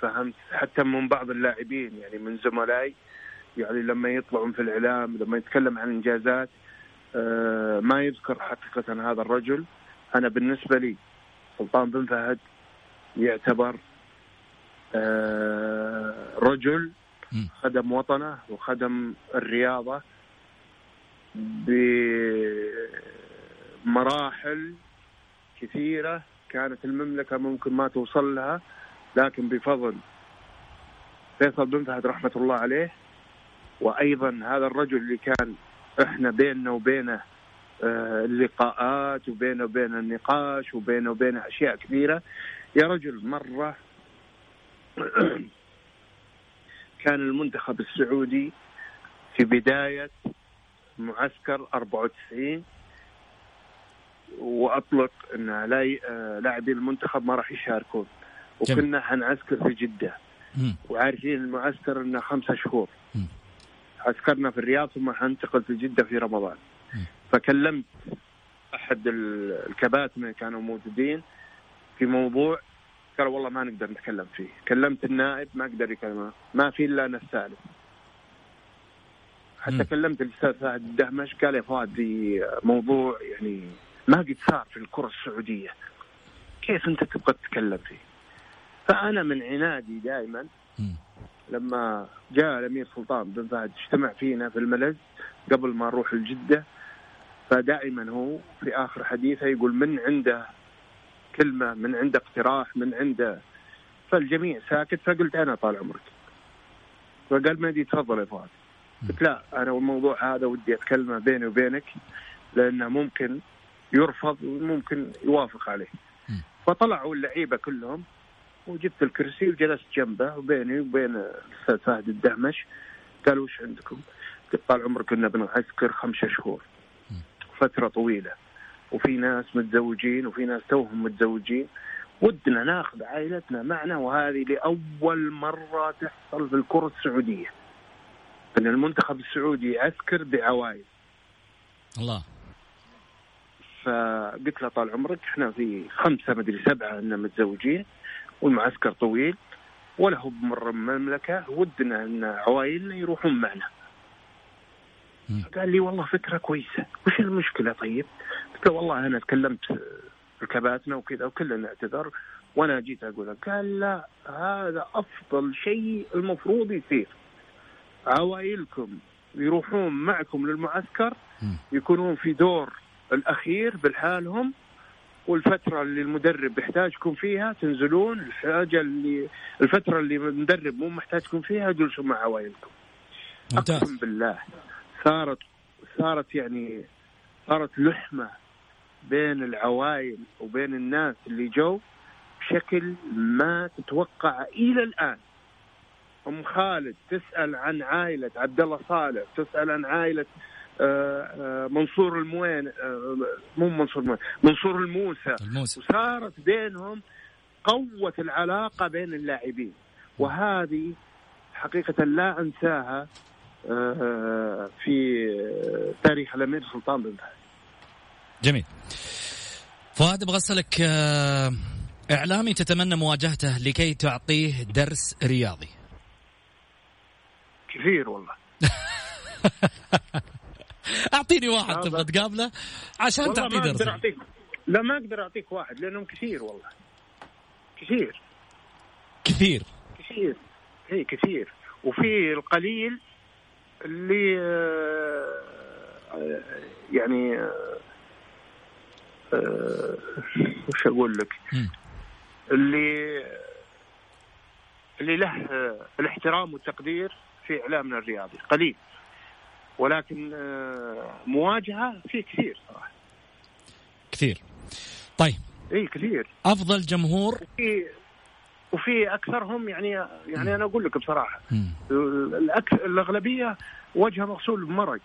Speaker 4: فهمت؟ حتى من بعض اللاعبين يعني من زملائي يعني لما يطلعون في الإعلام لما يتكلم عن إنجازات ما يذكر حقيقة هذا الرجل. أنا بالنسبة لي سلطان بن فهد يعتبر آه، رجل خدم وطنه وخدم الرياضة بمراحل كثيرة. كانت المملكة ممكن ما توصل لها لكن بفضل فيصل بن فهد رحمة الله عليه. وأيضا هذا الرجل اللي كان إحنا بيننا وبينه آه، اللقاءات وبينه وبين النقاش وبينه وبين أشياء كثيره يا رجل مرة كان المنتخب السعودي في بداية معسكر 94 واطلق إن آه، لاعبين المنتخب ما راح يشاركون. وكنا حنعسكر في جدة. وعارفين المعسكر إنه خمسة شهور. عسكرنا في الرياض ثم حننتقل في جدة في رمضان. فكلمت أحد الكباتن اللي كانوا موجودين في موضوع قال والله ما نقدر نتكلم فيه. كلمت النائب ما قدر يكلمه. ما في إلا أنا الثالث حتى. كلمت الأستاذ فهد الدهمش قال يا في موضوع يعني ما قد صار في الكرة السعودية. كيف أنت تبغى تتكلم فيه؟ فأنا من عنادي دائما لما جاء الأمير سلطان بن فهد اجتمع فينا في الملز قبل ما نروح لجده فدائما هو في آخر حديثه يقول من عنده كلمة من عنده اقتراح من عنده فالجميع ساكت. فقلت أنا طال عمرك. فقال مهدي تفضل يا فؤاد. قلت لا أنا والموضوع هذا ودي اتكلمه بيني وبينك لأنه ممكن يرفض وممكن يوافق عليه. فطلعوا اللعيبة كلهم وجبت الكرسي وجلست جنبه وبيني وبين الأستاذ فهد الدهمش. قال وش عندكم؟ قلت طال عمرك كنا بنعسكر خمسة شهور فترة طويلة. وفي ناس متزوجين وفي ناس توهم متزوجين. ودنا ناخذ عائلتنا معنا وهذه لأول مرة تحصل في الكرة السعودية. أن المنتخب السعودي يعسكر بعوائل
Speaker 3: الله.
Speaker 4: فقلت له طال عمرك إحنا في خمسة مدري سبعة أننا متزوجين والمعسكر طويل ولا هو بمر المملكة ودنا أن عوائلنا يروحون معنا. قال لي والله فكرة كويسة وش المشكلة طيب قلت له والله أنا تكلمت ركباتنا وكذا وكلنا اعتذر وأنا جيت أقول قال لا هذا أفضل شيء المفروض يصير عوائلكم يروحون معكم للمعسكر. يكونون في دور الأخير بالحالهم والفترة اللي المدرب يحتاجكم فيها تنزلون الحاجة اللي الفترة اللي المدرب مو محتاجكم فيها جلسوا مع عوائلكم. أقسم بالله. صارت صارت يعني صارت لحمة بين العوائل وبين الناس اللي جو بشكل ما تتوقع إلى الآن. أم خالد تسأل عن عائلة عبد الله صالح تسأل عن عائلة منصور الموين آه، مو منصور الموين منصور الموسى.
Speaker 3: الموسى.
Speaker 4: وصارت بينهم قوة العلاقة بين اللاعبين. وهذه حقيقة لا أنساها آه، في تاريخ الأمير سلطان بن فهد
Speaker 3: جميل. فؤاد أبغى أسألك آه، إعلامي تتمنى مواجهته لكي تعطيه درس رياضي.
Speaker 4: كثير والله.
Speaker 3: أعطيني واحد تبغى تقابله عشان تعطيه
Speaker 4: ما
Speaker 3: درس
Speaker 4: أقدر أعطيك لا ما أقدر أعطيك واحد لأنهم كثير والله. كثير.
Speaker 3: كثير.
Speaker 4: كثير. هي كثير. وفي القليل اللي آه، يعني آه، آه، وش أقول لك. اللي اللي له الاحترام والتقدير في إعلامنا الرياضي. قليل. ولكن آه، مواجهة في كثير صراحة.
Speaker 3: كثير. طيب.
Speaker 4: اي كثير.
Speaker 3: أفضل جمهور؟
Speaker 4: وفي وفي أكثرهم يعني يعني أنا أقول لك
Speaker 3: بصراحة.
Speaker 4: الأكثر الأغلبية وجهه مغسول بمرق.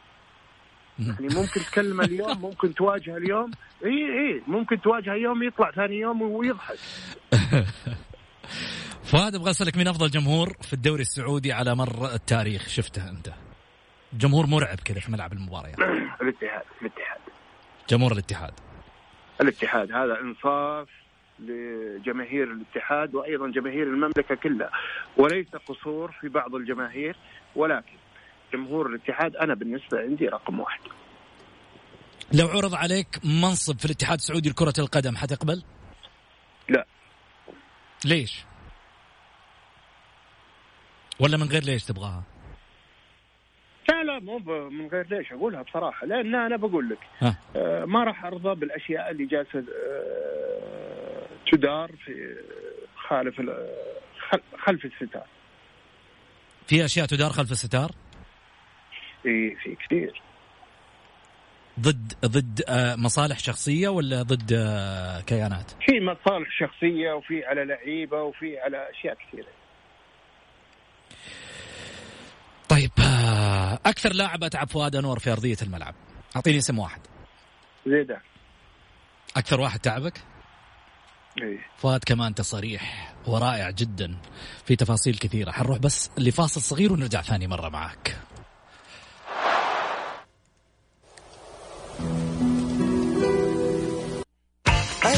Speaker 4: يعني ممكن تكلمه اليوم ممكن تواجهه اليوم. اي اي ممكن تواجهه يوم يطلع ثاني يوم ويضحك.
Speaker 3: فؤاد أبغى أسألك مين أفضل جمهور في الدوري السعودي على مر التاريخ؟ شفته أنت. جمهور مرعب كذا في ملعب المباريات
Speaker 4: الاتحاد الاتحاد
Speaker 3: جمهور الاتحاد
Speaker 4: الاتحاد هذا إنصاف لجماهير الاتحاد وأيضا جماهير المملكة كلها وليس قصور في بعض الجماهير ولكن جمهور الاتحاد أنا بالنسبة عندي رقم واحد
Speaker 3: لو عرض عليك منصب في الاتحاد السعودي لكرة القدم حتقبل؟
Speaker 4: لا
Speaker 3: ليش؟ ولا من غير ليش تبغاها؟
Speaker 4: لا مو من غير ليش أقولها بصراحة لأن أنا بقول لك آه، ما راح أرضى بالأشياء اللي جالسة آه، تدار في خالف ال- خل- خلف الستار.
Speaker 3: في أشياء تدار خلف الستار؟
Speaker 4: في في كثير.
Speaker 3: ضد ضد آه، مصالح شخصية ولا ضد كيانات؟
Speaker 4: في مصالح شخصية وفي على لعيبة وفي على أشياء كثيرة
Speaker 3: طيب آه، أكثر لاعب أتعب فؤاد أنور في أرضية الملعب. أعطيني اسم واحد.
Speaker 4: زيدان
Speaker 3: أكثر واحد تعبك؟
Speaker 4: إيه.
Speaker 3: فؤاد كمان انت صريح ورائع جدا في تفاصيل كثيرة. حنروح بس لفاصل صغير ونرجع ثاني مرة معك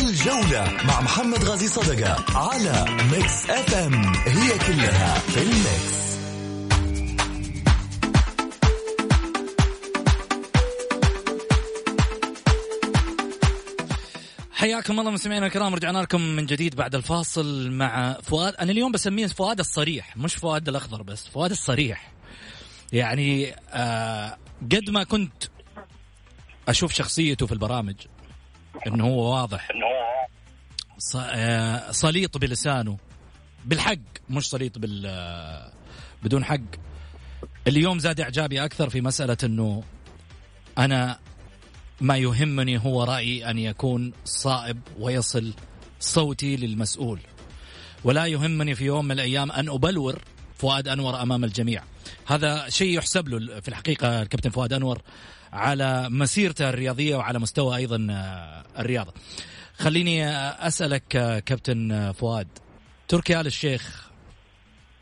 Speaker 5: الجولة مع محمد غازي صدقة على Mix FM هي كلها في ال mix
Speaker 3: حياكم الله مستمعينا الكرام رجعنا لكم من جديد بعد الفاصل مع فؤاد. أنا اليوم بسميه فؤاد الصريح مش فؤاد الأخضر بس فؤاد الصريح. يعني آه قد ما كنت أشوف شخصيته في البرامج إنه هو واضح. آه، صليط بلسانه. بالحق مش صليط بال بدون حق. اليوم زاد إعجابي أكثر في مسألة إنه أنا ما يهمني هو رأيي أن يكون صائب ويصل صوتي للمسؤول ولا يهمني في يوم من الأيام أن أبلور فؤاد أنور أمام الجميع هذا شيء يحسب له في الحقيقة الكابتن فؤاد أنور على مسيرته الرياضية وعلى مستوى أيضا آه، الرياضة. خليني أسألك كابتن فؤاد تركي آل الشيخ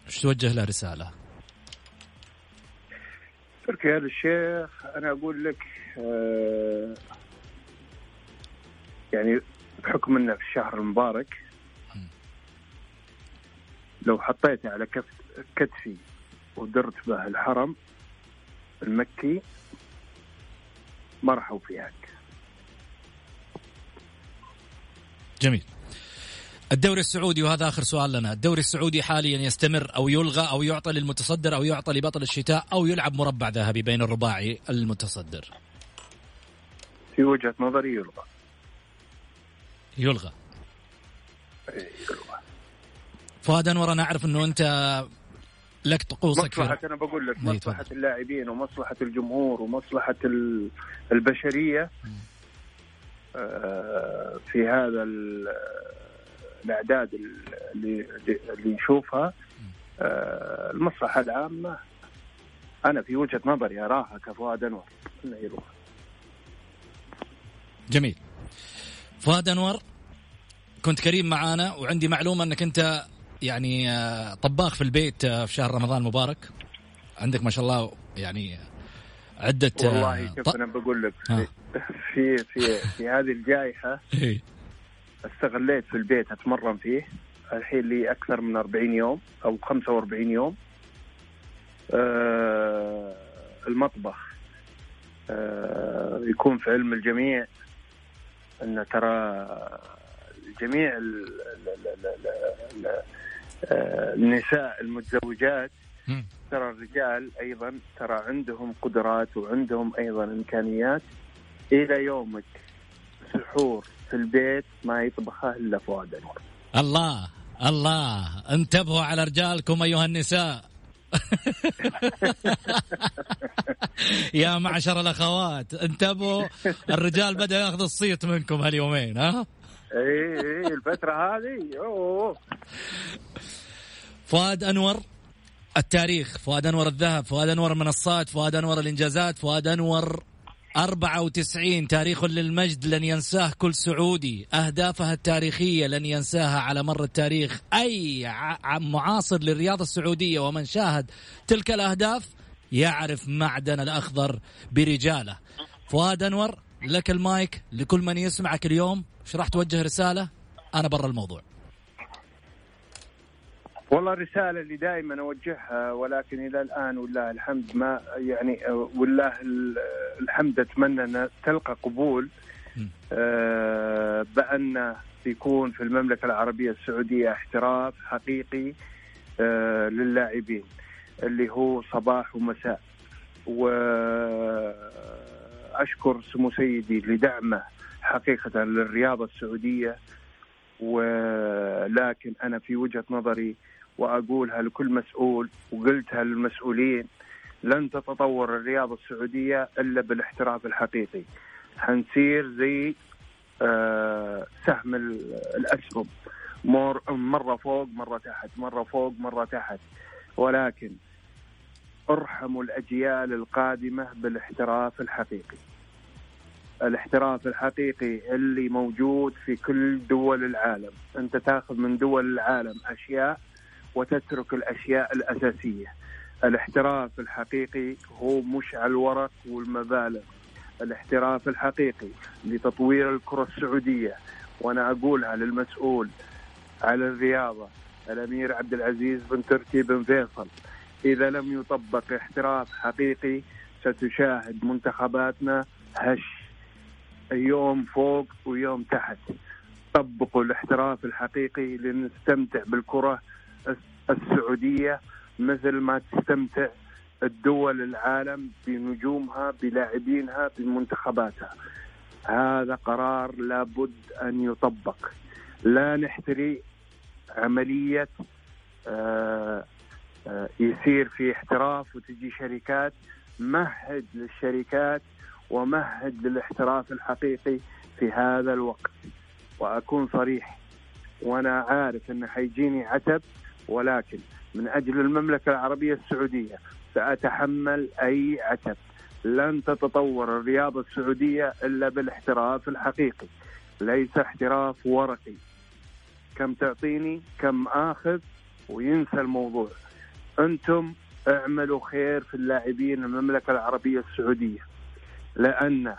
Speaker 3: إيش توجه له رسالة؟
Speaker 4: تركي آل الشيخ أنا أقول لك آه يعني بحكم إنه في الشهر المبارك لو حطيته على كف كتفي ودرت به الحرم المكي ما راح أوفيك.
Speaker 3: جميل. الدوري السعودي وهذا آخر سؤال لنا، الدوري السعودي حاليا يستمر أو يلغى أو يعطى للمتصدر أو يعطى لبطل الشتاء أو يلعب مربع ذهبي بين الرباعي المتصدر.
Speaker 4: في وجهة نظري يلغى.
Speaker 3: يلغى.
Speaker 4: إيه، يلغى.
Speaker 3: فؤاد أنور أنا أعرف إنه أنت لك طقوسك
Speaker 4: مصلحة أنا بقول لك مصلحة اللاعبين ومصلحة الجمهور ومصلحة البشرية آه، في هذا الإعداد اللي اللي نشوفها آه، المصلحة العامة أنا في وجهة نظري أراها كفؤاد أنور إنه يروح
Speaker 3: جميل. فؤاد أنور كنت كريم معانا وعندي معلومة إنك أنت يعني آه، طباخ في البيت في شهر رمضان المبارك. عندك ما شاء الله يعني عدة
Speaker 4: والله شوف أنا بقول لك في في في هذه الجائحة إيه. استغليت في البيت أتمرن فيه. الحين لي أكثر من 40 يوم أو 45 يوم. آه المطبخ آه يكون في علم الجميع. أن ترى جميع النساء المتزوجات ترى الرجال أيضا ترى عندهم قدرات وعندهم أيضا إمكانيات إلى يومك. سحور في البيت ما يطبخه إلا فؤاد
Speaker 3: الله الله. انتبهوا على رجالكم أيها النساء. يا معشر الأخوات انتبهوا الرجال بدأ ياخذ الصيت منكم هاليومين ها؟
Speaker 4: اي اي الفترة هذه أوه.
Speaker 3: فؤاد أنور التاريخ فؤاد أنور الذهب فؤاد أنور المنصات فؤاد أنور الإنجازات فؤاد أنور 94 تاريخ للمجد لن ينساه كل سعودي. أهدافها التاريخية لن ينساها على مر التاريخ. أي معاصر للرياضة السعودية ومن شاهد تلك الأهداف يعرف معدن الأخضر برجاله. فؤاد أنور لك المايك لكل من يسمعك اليوم. إيش راح توجه رسالة؟ أنا برا الموضوع.
Speaker 4: والله الرسالة اللي دائما أوجهها ولكن إلى الآن والله الحمد ما يعني والله الحمد أتمنى أن تلقى قبول آه بأن يكون في المملكة العربية السعودية احتراف حقيقي آه للاعبين اللي هو صباح ومساء. وأشكر سمو سيدي لدعمه حقيقة للرياضة السعودية. ولكن أنا في وجهة نظري وأقولها لكل مسؤول وقلتها للمسؤولين لن تتطور الرياضة السعودية إلا بالاحتراف الحقيقي. حنصير زي آه سهم الاسهم مرة فوق مرة تحت. مرة فوق مرة تحت. ولكن ارحموا الأجيال القادمة بالاحتراف الحقيقي. الاحتراف الحقيقي اللي موجود في كل دول العالم. أنت تاخذ من دول العالم أشياء وتترك الأشياء الأساسية. الاحتراف الحقيقي هو مش على الورق والمبالغ. الاحتراف الحقيقي لتطوير الكرة السعودية وأنا أقولها للمسؤول على الرياضة الأمير عبد العزيز بن تركي بن فيصل إذا لم يطبق احتراف حقيقي ستشاهد منتخباتنا هش يوم فوق ويوم تحت طبقوا الاحتراف الحقيقي لنستمتع بالكرة السعودية مثل ما تستمتع الدول العالم بنجومها بلاعبينها بمنتخباتها. هذا قرار لابد أن يطبق. لا نحتري عملية آه، آه، يصير في احتراف وتجي شركات. مهد للشركات ومهد للاحتراف الحقيقي في هذا الوقت. وأكون صريح وأنا عارف انه حيجيني عتب ولكن من أجل المملكة العربية السعودية سأتحمل أي عتب. لن تتطور الرياضة السعودية إلا بالاحتراف الحقيقي. ليس احتراف ورقي. كم تعطيني كم آخذ وينسى الموضوع. أنتم اعملوا خير في اللاعبين المملكة العربية السعودية. لأن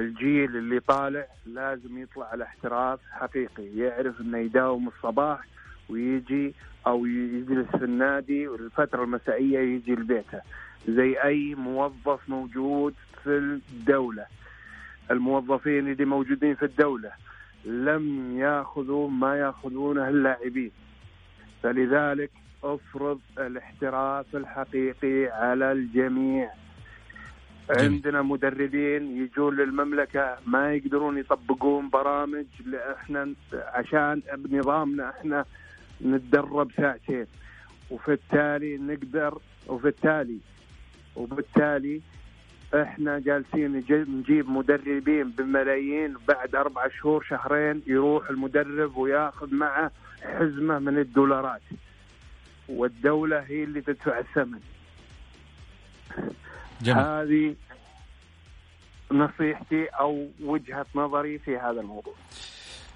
Speaker 4: الجيل اللي طالع لازم يطلع على احتراف حقيقي. يعرف إنه يداوم الصباح ويجي أو يجلس في النادي والفترة المسائية يجي لبيته. زي أي موظف موجود في الدولة. الموظفين اللي موجودين في الدولة لم يأخذوا ما ياخذونه اللاعبين. فلذلك افرض الاحتراف الحقيقي على الجميع. عندنا مدربين يجون للمملكة ما يقدرون يطبقون برامج إحنا عشان بنظامنا إحنا نتدرب ساعتين وفي التالي نقدر وفي التالي وبالتالي إحنا جالسين نجيب مدربين بملايين بعد أربع شهور شهرين يروح المدرب وياخذ معه حزمة من الدولارات. والدولة هي اللي تدفع الثمن. جميل. هذه نصيحتي أو وجهة نظري في هذا الموضوع.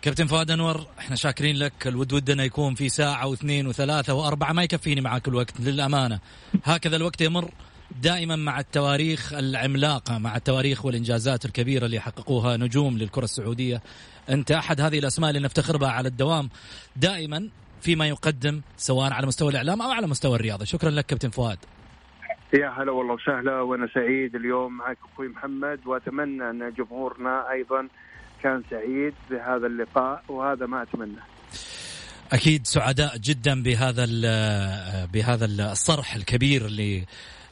Speaker 3: كابتن فؤاد أنور إحنا شاكرين لك. الود ودنا يكون في ساعة واثنين وثلاثة وأربعة. ما يكفيني معك الوقت للأمانة. هكذا الوقت يمر دائما مع التواريخ العملاقة مع التواريخ والإنجازات الكبيرة اللي حققوها نجوم للكرة السعودية. أنت أحد هذه الأسماء اللي نفتخر بها على الدوام. دائما فيما يقدم سواء على مستوى الإعلام أو على مستوى الرياضة. شكرا لك كابتن فؤاد.
Speaker 4: يا هلا والله وسهلا وأنا سعيد اليوم معك أخوي محمد وأتمنى أن جمهورنا أيضا كان سعيد بهذا اللقاء وهذا ما أتمنى.
Speaker 3: أكيد سعداء جدا بهذا بهذا الصرح الكبير اللي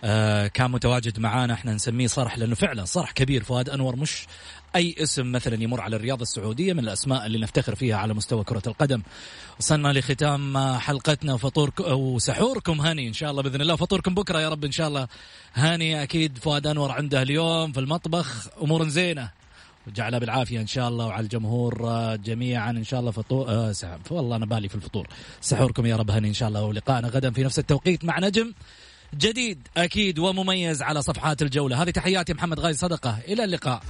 Speaker 3: آه، كان متواجد معانا. إحنا نسميه صرح لأنه فعلا صرح كبير. فؤاد أنور مش أي اسم مثلا يمر على الرياضه السعودية من الأسماء اللي نفتخر فيها على مستوى كرة القدم. وصلنا لختام حلقتنا. فطور وسحوركم هاني إن شاء الله بإذن الله. فطوركم بكرة يا رب إن شاء الله. هاني أكيد فؤاد أنور عنده اليوم في المطبخ. أمور زينة. وجعلها بالعافية إن شاء الله وعلى الجمهور آه، جميعا إن شاء الله فطور آه والله أنا بالي في الفطور. سحوركم يا رب هني إن شاء الله ولقائنا غدا في نفس التوقيت مع نجم جديد أكيد ومميز على صفحات الجولة. هذه تحياتي محمد غازي صدقة. إلى اللقاء.